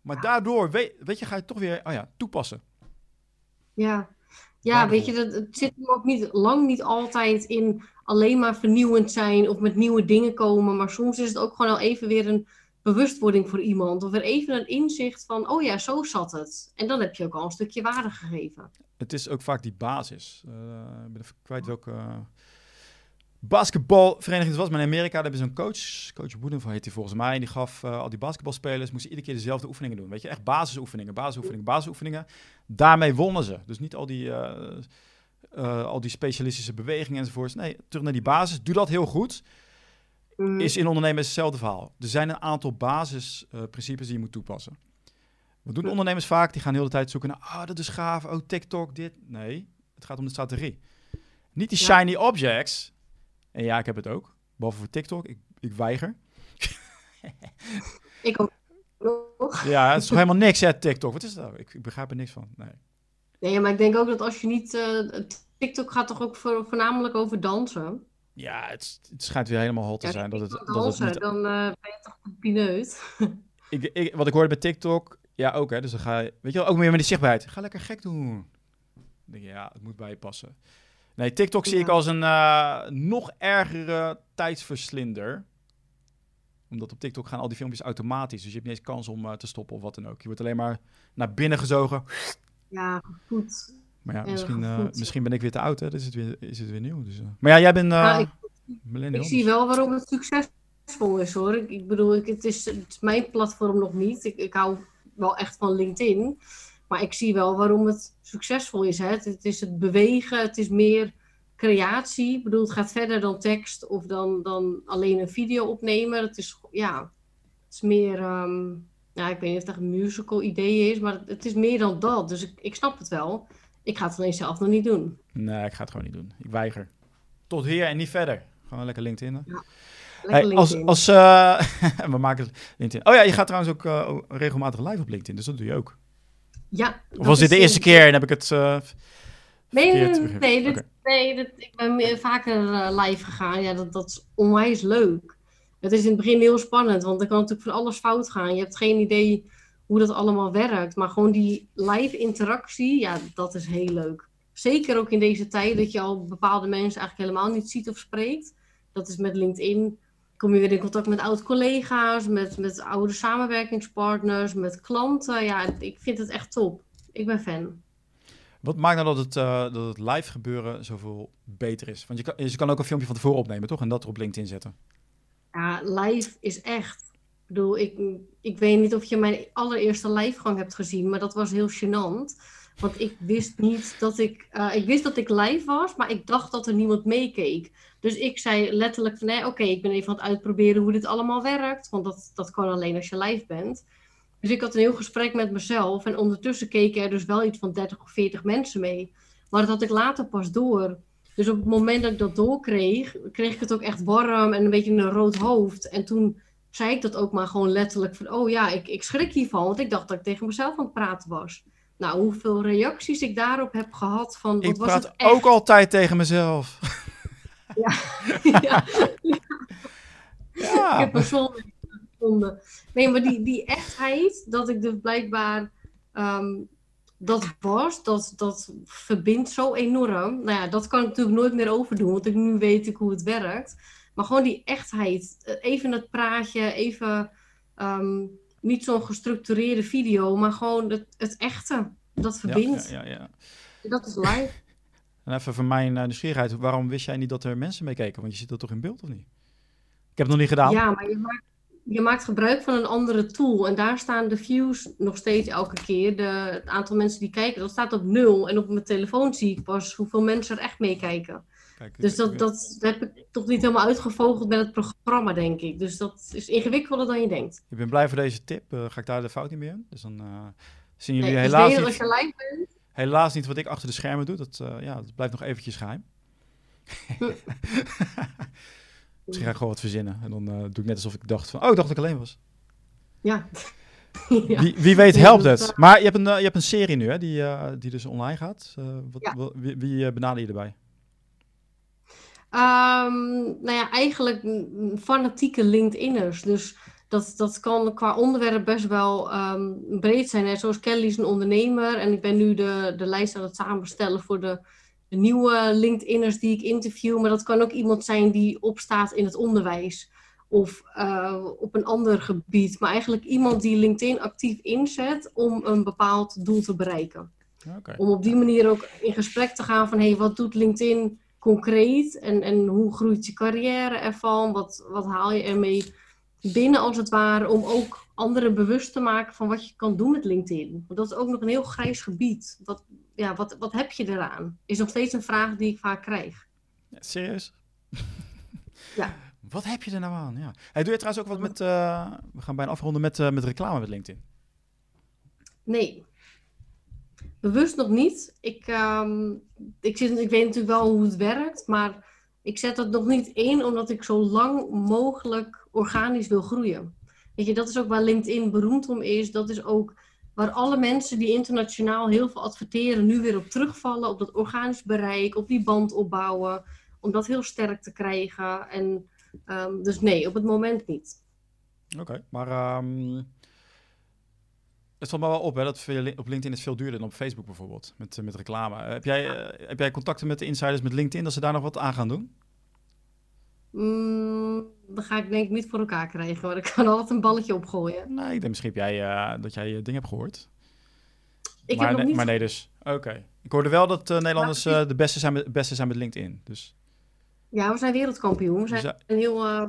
Maar daardoor, weet, weet je, ga je toch weer oh ja, toepassen. Ja, ja weet je, dat, het zit hem ook niet, lang niet altijd in alleen maar vernieuwend zijn of met nieuwe dingen komen. Maar soms is het ook gewoon al even weer een bewustwording voor iemand. Of weer even een inzicht van, oh ja, zo zat het. En dan heb je ook al een stukje waarde gegeven. Het is ook vaak die basis. Eh, ik ben even kwijt welke basketbalvereniging was. Maar in Amerika daar hebben ze een coach, coach Woedenval heet hij volgens mij. En die gaf eh, al die basketbalspelers, moesten iedere keer dezelfde oefeningen doen. Weet je, echt basisoefeningen, basisoefeningen, basisoefeningen. Daarmee wonnen ze. Dus niet al die, eh, eh, al die specialistische bewegingen enzovoorts. Nee, terug naar die basis. Doe dat heel goed. Mm, Is in ondernemers hetzelfde verhaal. Er zijn een aantal basisprincipes die je moet toepassen. Wat doen ondernemers vaak? Die gaan de hele tijd zoeken naar, ah, dat is gaaf, oh, TikTok, dit. Nee, het gaat om de strategie. Niet die Ja. shiny objects. En ja, ik heb het ook. Behalve voor TikTok, ik, ik weiger. *laughs* Ik ook. Ja, het is toch helemaal niks, hè, TikTok. Wat is dat? Ik, ik begrijp er niks van. Nee. Nee, maar ik denk ook dat als je niet... eh, TikTok gaat toch ook voor, voornamelijk over dansen? Ja, het, het schijnt weer helemaal hot te Ja, zijn. Dat het, dat dansen, niet dan eh, ben je toch een pineut. *laughs* ik, ik, wat ik hoorde bij TikTok, ja ook hè, dus dan ga je, weet je wel, ook meer met die zichtbaarheid. Ga lekker gek doen. Dan denk je, ja, het moet bij je passen. Nee, TikTok zie ik als een eh, nog ergere tijdsverslinder. Omdat op TikTok gaan al die filmpjes automatisch, dus je hebt niet eens kans om eh, te stoppen of wat dan ook. Je wordt alleen maar naar binnen gezogen. Ja, goed. Maar ja, En misschien, eh, misschien ben ik weer te oud, hè? Dan is het weer, is het weer nieuw. Dus. Maar ja, jij bent Maar ik, millennial. ik zie dus- wel waarom het succesvol is hoor. Ik, ik bedoel, ik, het, is, het is mijn platform nog niet. Ik, ik hou wel echt van LinkedIn. Maar ik zie wel waarom het succesvol is. Hè? Het, het is het bewegen, het is meer creatie. Ik bedoel, het gaat verder dan tekst of dan, dan alleen een video opnemen. Het is, ja, het is meer, ehm, ja, ik weet niet of het echt een musical idee is, maar het, het is meer dan dat. Dus ik, ik snap het wel. Ik ga het alleen zelf nog niet doen. Nee, ik ga het gewoon niet doen. Ik weiger. Tot hier en niet verder. Gewoon lekker LinkedIn. Hey, als, als, eh, *laughs* we maken LinkedIn. Oh ja, je gaat trouwens ook eh, regelmatig live op LinkedIn, dus dat doe je ook. Ja, Of was dit de eerste keer en heb ik het... eh, Nee, nee, dit, nee dit, ik ben meer vaker eh, live gegaan. Ja, dat, dat is onwijs leuk. Het is in het begin heel spannend, want er kan natuurlijk van alles fout gaan. Je hebt geen idee hoe dat allemaal werkt. Maar gewoon die live interactie, ja, dat is heel leuk. Zeker ook in deze tijd dat je al bepaalde mensen eigenlijk helemaal niet ziet of spreekt. Dat is met LinkedIn. Kom je weer in contact met oud-collega's, met, met oude samenwerkingspartners, met klanten. Ja, ik vind het echt top. Ik ben fan. Wat maakt nou dat het, eh, dat het live gebeuren zoveel beter is? Want je kan, je kan ook een filmpje van tevoren opnemen, toch? En dat er op LinkedIn zetten. Ja, live is echt. Ik bedoel, ik, ik weet niet of je mijn allereerste livegang hebt gezien, maar dat was heel gênant. Want ik wist niet dat ik. eh, ik wist dat ik live was, maar ik dacht dat er niemand meekeek. Dus ik zei letterlijk van nee, oké, ik ben even aan het uitproberen hoe dit allemaal werkt. Want dat, dat kan alleen als je live bent. Dus ik had een heel gesprek met mezelf. En ondertussen keken er dus wel iets van 30 of 40 mensen mee. Maar dat had ik later pas door. Dus op het moment dat ik dat doorkreeg, kreeg ik het ook echt warm en een beetje een rood hoofd. En toen zei ik dat ook maar gewoon letterlijk van, oh ja, ik, ik schrik hiervan, want ik dacht dat ik tegen mezelf aan het praten was. Nou, hoeveel reacties ik daarop heb gehad van, wat Ik was praat het echt? ook altijd tegen mezelf. *laughs* *laughs* ja, ik Ja, heb een zon gevonden. Nee, maar die, die echtheid, dat ik dus blijkbaar ehm, dat was, dat, dat verbindt zo enorm. Nou ja, dat kan ik natuurlijk nooit meer overdoen, want ik, nu weet ik hoe het werkt. Maar gewoon die echtheid, eh, even het praatje, even ehm, niet zo'n gestructureerde video, maar gewoon het, het echte. Dat ja, verbindt. ja, ja, ja. Dat is live. En even voor mijn eh, nieuwsgierigheid, waarom wist jij niet dat er mensen meekeken? Want je zit er toch in beeld, of niet? Ik heb het nog niet gedaan. Ja, maar je maakt, je maakt gebruik van een andere tool. En daar staan de views nog steeds elke keer. De, het aantal mensen die kijken, dat staat op nul. En op mijn telefoon zie ik pas hoeveel mensen er echt meekijken. Kijk, Dus dat, dat, dat heb ik toch niet helemaal uitgevogeld met het programma, denk ik. Dus dat is ingewikkelder dan je denkt. Ik ben blij voor deze tip. Eh, ga ik daar de fout niet meer in. Dus dan eh, zien jullie Nee, dus helaas, beter niet, als je live bent. Helaas niet wat ik achter de schermen doe. Dat, eh, ja, dat blijft nog eventjes geheim. *laughs* Misschien ga ik gewoon wat verzinnen. En dan eh, doe ik net alsof ik dacht van... Oh, ik dacht dat ik alleen was. Ja. *laughs* ja. Wie, wie weet helpt het. Maar je hebt een, eh, je hebt een serie nu, hè? Die, die dus online gaat. Wat, Ja. wel- wie wie benader je erbij? Ehm, nou ja, eigenlijk fanatieke LinkedInners. Dus dat, dat kan qua onderwerp best wel ehm, breed zijn. Hè. Zoals Kelly is een ondernemer en ik ben nu de, de lijst aan het samenstellen voor de, de nieuwe LinkedInners die ik interview. Maar dat kan ook iemand zijn die opstaat in het onderwijs of eh, op een ander gebied. Maar eigenlijk iemand die LinkedIn actief inzet om een bepaald doel te bereiken. Om op die manier ook in gesprek te gaan van hey, wat doet LinkedIn concreet en, en hoe groeit je carrière ervan? Wat, wat haal je ermee binnen als het ware om ook anderen bewust te maken van wat je kan doen met LinkedIn? Want dat is ook nog een heel grijs gebied. Wat, ja, wat, wat heb je eraan? Is nog steeds een vraag die ik vaak krijg. Ja, serieus? *laughs* Ja. Wat heb je er nou aan? Ja. Hey, doe je trouwens ook wat met... eh, we gaan bijna afronden met, eh, met reclame met LinkedIn. Nee. Bewust nog niet. Ik, ehm, ik, zit, ik weet natuurlijk wel hoe het werkt, maar ik zet dat nog niet in omdat ik zo lang mogelijk organisch wil groeien. Weet je, dat is ook waar LinkedIn beroemd om is. Dat is ook waar alle mensen die internationaal heel veel adverteren nu weer op terugvallen. Op dat organisch bereik, op die band opbouwen. Om dat heel sterk te krijgen. En, ehm, dus nee, op het moment niet. Oké, maar... ehm, het valt me wel op, dat op LinkedIn is veel duurder dan op Facebook bijvoorbeeld, met, met reclame. Eh, heb, jij, eh, heb jij contacten met de insiders met LinkedIn, dat ze daar nog wat aan gaan doen? Mm, dan ga ik denk ik niet voor elkaar krijgen, maar ik kan altijd een balletje opgooien. Nee, ik denk misschien heb jij, eh, dat jij eh, dingen hebt gehoord. Ik maar, heb nog nee, niet... maar nee dus. Oké. Ik hoorde wel dat eh, Nederlanders de beste zijn, met, beste zijn met LinkedIn. Dus, Ja, we zijn wereldkampioen. We, zijn dus, een heel, eh,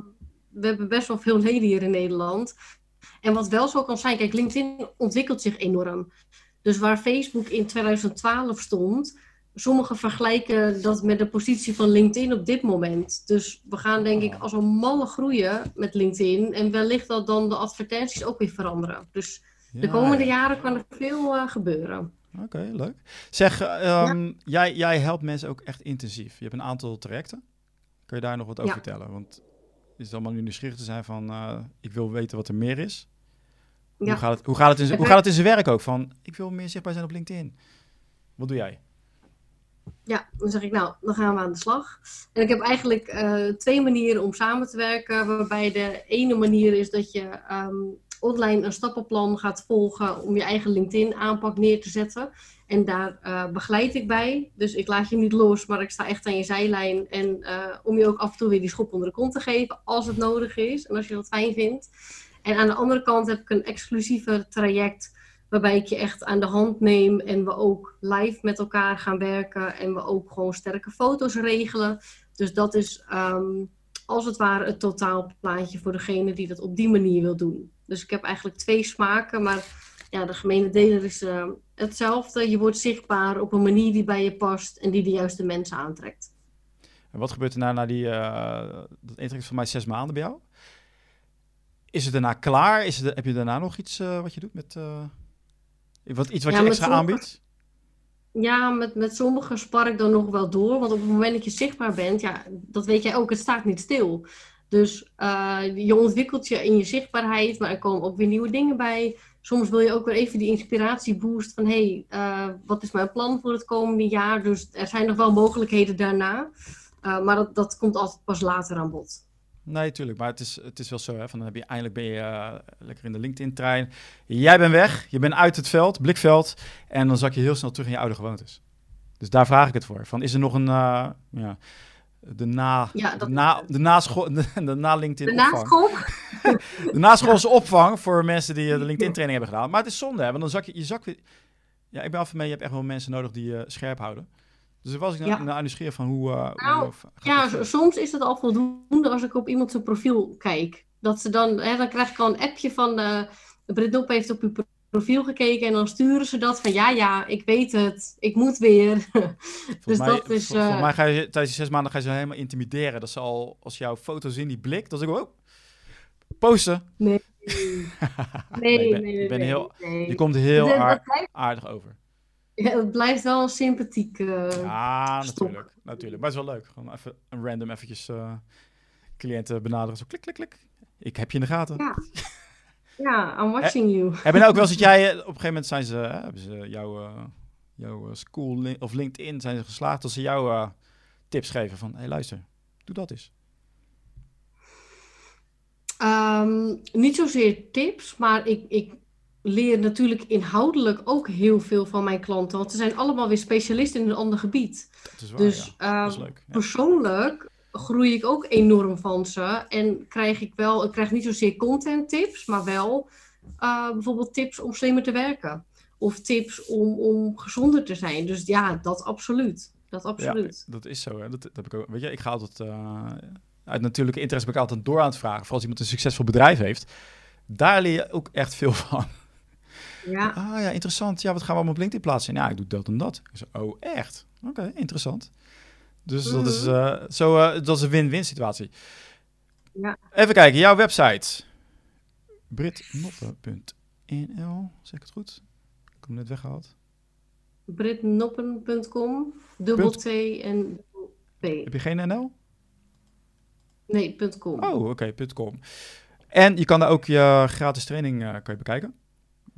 we hebben best wel veel leden hier in Nederland. En wat wel zo kan zijn, kijk, LinkedIn ontwikkelt zich enorm. Dus waar Facebook in 2012 stond, sommigen vergelijken dat met de positie van LinkedIn op dit moment. Dus we gaan denk ik als een malle groeien met LinkedIn. En wellicht dat dan de advertenties ook weer veranderen. Dus de ja, komende ja. jaren kan er veel eh, gebeuren. Oké, leuk. Zeg, eh, ehm, jij, jij helpt mensen ook echt intensief. Je hebt een aantal trajecten. Kun je daar nog wat over vertellen? Want is het allemaal nu nieuwsgierig te zijn van... eh, ik wil weten wat er meer is. Hoe, gaat het, hoe, gaat het in, hoe gaat het in zijn werk ook? Van, ik wil meer zichtbaar zijn op LinkedIn. Wat doe jij? Ja, dan zeg ik nou, dan gaan we aan de slag. En ik heb eigenlijk eh, twee manieren om samen te werken. Waarbij de ene manier is dat je ehm, online een stappenplan gaat volgen om je eigen LinkedIn aanpak neer te zetten. En daar eh, begeleid ik bij. Dus ik laat je niet los, maar ik sta echt aan je zijlijn. En eh, om je ook af en toe weer die schop onder de kont te geven als het nodig is. En als je dat fijn vindt. En aan de andere kant heb ik een exclusiever traject Waarbij ik je echt aan de hand neem en we ook live met elkaar gaan werken. En we ook gewoon sterke foto's regelen. Dus dat is ehm, als het ware het totaalplaatje voor degene die dat op die manier wil doen. Dus ik heb eigenlijk twee smaken, maar ja, de gemene deler is eh, hetzelfde. Je wordt zichtbaar op een manier die bij je past en die de juiste mensen aantrekt. En wat gebeurt er nou na die... eh dat intrekt van mij zes maanden bij jou? Is het daarna klaar? Is heb je daarna nog iets eh, wat je doet met... eh, wat, iets wat Ja, je extra sommige- aanbiedt? Ja, met, met sommigen spar ik dan nog wel door. Want op het moment dat je zichtbaar bent, ja, dat weet jij ook, het staat niet stil. Dus eh, je ontwikkelt je in je zichtbaarheid, maar er komen ook weer nieuwe dingen bij. Soms wil je ook weer even die inspiratieboost van, hé, hey, eh, wat is mijn plan voor het komende jaar? Dus er zijn nog wel mogelijkheden daarna. Eh, maar dat, dat komt altijd pas later aan bod. Nee, tuurlijk. Maar het is, het is wel zo, hè. Van, dan heb je, eindelijk ben je eh, lekker in de LinkedIn-trein. Jij bent weg. Je bent uit het veld, blikveld. En dan zak je heel snel terug in je oude gewoontes. Dus daar vraag ik het voor. Van, is er nog een... eh, ja, de na, Ja, de na, de naschool, de, *laughs* de na LinkedIn De opvang. *laughs* naschool? De naschoolse opvang voor mensen die eh, de LinkedIn training hebben gedaan. Maar het is zonde, hè, want dan zak je, je zak weer... Ja, ik ben af en mee, je hebt echt wel mensen nodig die je scherp houden. Dus daar was ik nou, Ja. nou nieuwsgierig van hoe... eh, Nou, hoe gaat Ja, dat s- verder? soms is het al voldoende als ik op iemand zijn profiel kijk. Dat ze dan, hè, dan krijg ik al een appje van uh, Britt Dop heeft op uw pro- profiel gekeken en dan sturen ze dat van ja, ja, ik weet het, ik moet weer. *laughs* Dus mij, dat is. volgens eh, mij ga je tijdens zes maanden ga je ze helemaal intimideren. Dat ze al, als jouw foto zien, die blik, dat ik oh, posten. Nee, *laughs* Nee, nee, je nee, je bent heel-. Je komt heel Dat- dat aardig over. Ja, het blijft wel een sympathiek. eh, Ja, stok. natuurlijk, natuurlijk. Maar het is wel leuk. Gewoon even een random eventjes eh, cliënten benaderen. Zo klik, klik, klik. Ik heb je in de gaten. Ja. *laughs* ja, I'm watching you. Heb je nou ook wel eens dat *laughs* jij... eh, Op een gegeven moment zijn ze... hè, hebben ze jouw, jouw school of LinkedIn zijn ze geslaagd... dat ze jou eh, tips geven van... Hé, hey, luister. Doe dat eens. Ehm, niet zozeer tips, maar ik, ik leer natuurlijk inhoudelijk ook heel veel van mijn klanten. Want ze zijn allemaal weer specialisten in een ander gebied. Dat is waar, Dus ja. Dat is ehm, leuk. Ja. persoonlijk groei ik ook enorm van ze. En krijg ik wel, ik krijg niet zozeer content tips, maar wel eh, bijvoorbeeld tips om slimmer te werken. Of tips om, om gezonder te zijn. Dus ja, dat absoluut. Dat absoluut. Ja, dat is zo. Hè. Dat, dat heb ik ook. Weet je, ik ga altijd eh, uit natuurlijke interesse ben ik altijd door aan het vragen. Vooral als iemand een succesvol bedrijf heeft. Daar leer je ook echt veel van. Ja. Ah ja, interessant. Ja, wat gaan we allemaal op LinkedIn plaatsen? Ja, ik doe dat en dat. Ik oh, echt? Oké, interessant. Dus dat is Mhm. eh, zo, eh, dat is een win-win situatie. Ja. Even kijken, jouw website. britnotte.nl, zeg ik het goed? Ik heb hem net weggehaald. Britnoppen.com, dubbel T en P. Heb je geen NL? Nee, .com. Oh, oké, .com. En je kan daar ook je gratis training eh, kan je bekijken.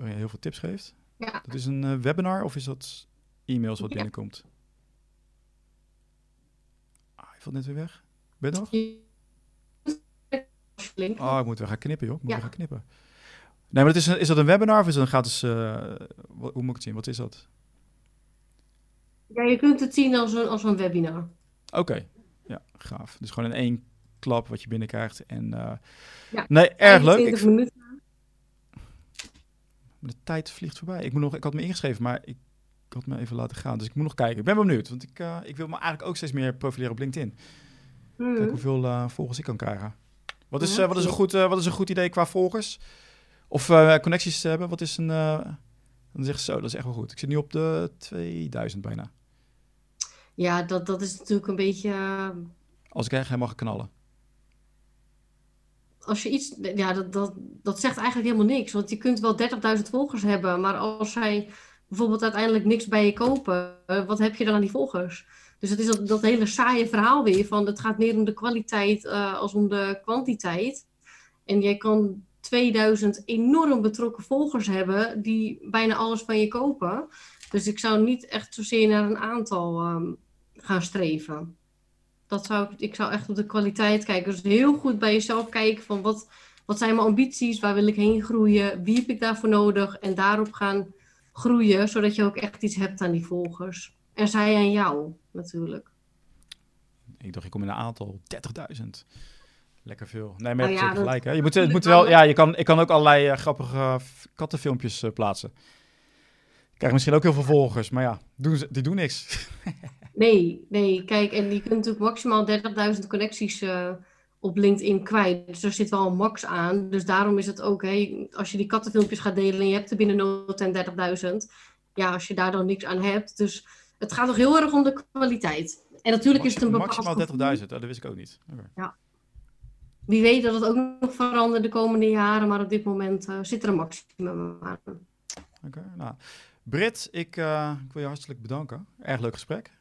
Je heel veel tips geeft. Ja. Dat is een eh, webinar of is dat e-mails wat Ja. binnenkomt? Ah, je valt net weer weg. Ben je nog? Oh, ik moet weer gaan knippen, joh. Ik moet Ja. weer gaan knippen. Nee, maar het is, een, is dat een webinar of is dat een gratis... eh, wat- hoe moet ik het zien? Wat is dat? Ja, je kunt het zien als een, als een webinar. Oké, ja, gaaf. Dus gewoon in één klap wat je binnenkrijgt. En, eh, Ja, Nee, erg leuk. 25 Ik. De tijd vliegt voorbij. Ik, moet nog, ik had me ingeschreven, maar ik, ik had me even laten gaan. Dus ik moet nog kijken. Ik ben wel benieuwd, want ik, eh, ik wil me eigenlijk ook steeds meer profileren op LinkedIn. Mhm. Kijk hoeveel eh, volgers ik kan krijgen. Wat is, eh, wat, is een goed, wat is een goed idee qua volgers? Of connecties te hebben? Wat is een... dan zeggen ze zo, dat is echt wel goed. Ik zit nu op de 2000 bijna. Ja, dat, dat is natuurlijk een beetje. Als ik echt helemaal ga knallen. Als je iets. Ja, dat, dat, dat zegt eigenlijk helemaal niks. Want je kunt wel 30.000 volgers hebben. Maar als zij bijvoorbeeld uiteindelijk niks bij je kopen. eh, wat heb je dan aan die volgers? Dus het is dat, dat hele saaie verhaal weer. Van het gaat meer om de kwaliteit eh, als om de kwantiteit. En jij kan 2000 enorm betrokken volgers hebben. die bijna alles van je kopen. Dus ik zou niet echt zozeer naar een aantal ehm, gaan streven. Dat zou, ik- ik zou echt op de kwaliteit kijken. Dus heel goed bij jezelf kijken van wat, wat zijn mijn ambities, waar wil ik heen groeien, wie heb ik daarvoor nodig en daarop gaan groeien, zodat je ook echt iets hebt aan die volgers. En zij aan jou natuurlijk. Ik dacht, ik kom in een aantal. 30.000. Lekker veel. Nee, maar je Nou hebt ja, gelijk. Hè? Je moet, het moet wel, ja, je kan, ik kan ook allerlei eh, grappige eh, kattenfilmpjes eh, plaatsen. Ik krijg misschien ook heel veel volgers, maar ja, doen ze, die doen niks. *laughs* Nee, nee, kijk, en je kunt natuurlijk maximaal 30.000 connecties eh, op LinkedIn kwijt. Dus er zit wel een max aan. Dus daarom is het ook, hè, als je die kattenfilmpjes gaat delen en je hebt er binnen no time 30.000, ja, als je daar dan niks aan hebt. Dus het gaat nog heel erg om de kwaliteit. En natuurlijk is het een bepaald Maximaal gevoel. 30.000, oh, dat wist ik ook niet. Oké. Wie weet dat het ook nog verandert de komende jaren, maar op dit moment eh, zit er een maximum aan. Oké, nou. Brit, ik, eh, ik wil je hartelijk bedanken. Erg leuk gesprek.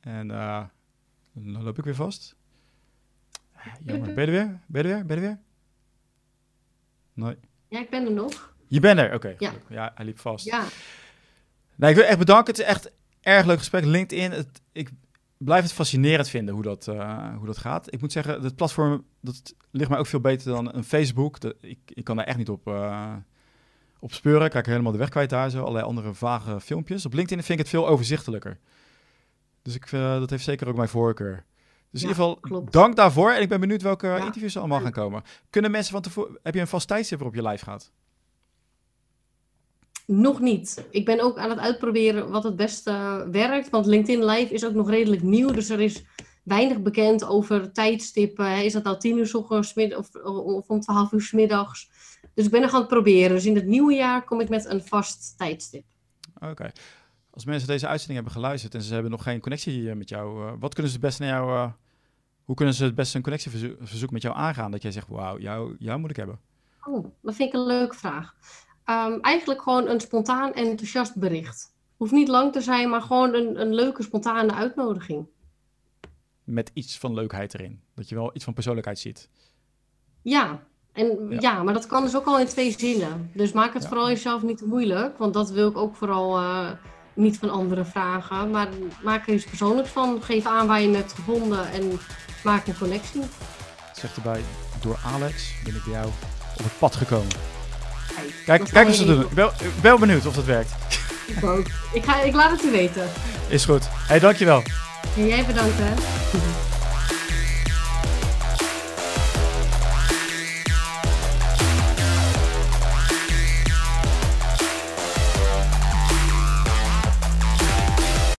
En eh, dan loop ik weer vast. Jammer. Ben je er weer? Ben je er weer? Ben je er weer? Nee. Ja, ik ben er nog. Je bent er? Oké. Ja. hij liep vast. Ja, Nee, ik wil echt bedanken. Het is echt erg leuk gesprek. LinkedIn, het, ik blijf het fascinerend vinden hoe dat, eh, hoe dat gaat. Ik moet zeggen, het platform dat ligt mij ook veel beter dan een Facebook. Dat, ik, ik kan daar echt niet op, eh, op speuren. Ik krijg helemaal de weg kwijt daar zo. Allerlei andere vage filmpjes. Op LinkedIn vind ik het veel overzichtelijker. Dus ik, eh, dat heeft zeker ook mijn voorkeur. Dus in ieder geval, klopt. dank daarvoor. En ik ben benieuwd welke Ja. interviews er allemaal gaan komen. Kunnen mensen van tevoren... Heb je een vast tijdstip waarop je live gaat? nog niet. Ik ben ook aan het uitproberen wat het beste werkt. Want LinkedIn Live is ook nog redelijk nieuw. Dus er is weinig bekend over tijdstippen. Is dat nou tien uur 's ochtends of, of om twaalf uur 's middags? Dus ik ben nog aan het proberen. Dus in het nieuwe jaar kom ik met een vast tijdstip. Oké. Als mensen deze uitzending hebben geluisterd en ze hebben nog geen connectie eh, met jou, eh, wat kunnen ze het beste naar jou, eh, hoe kunnen ze het beste een connectieverzoek met jou aangaan? Dat jij zegt, wauw, jou, jou moet ik hebben. Oh, dat vind ik een leuke vraag. Ehm, eigenlijk gewoon een spontaan en enthousiast bericht. Hoeft niet lang te zijn, maar gewoon een, een leuke spontane uitnodiging. Met iets van leukheid erin. Dat je wel iets van persoonlijkheid ziet. Ja, en Ja. ja. maar dat kan dus ook al in twee zinnen. Dus maak het Ja. vooral jezelf niet te moeilijk, want dat wil ik ook vooral niet van anderen vragen. Maar maak er iets persoonlijks van. Geef aan waar je het hebt gevonden en maak een connectie. Zegt erbij, door Alex ben ik bij jou op het pad gekomen. Kijk, Kijk, wat ze doen. Ik ben, ik ben wel benieuwd of dat werkt. Ik ook. Ik, ga, ik laat het je weten. Is goed. Hé, hey, dankjewel. En jij bedankt hè.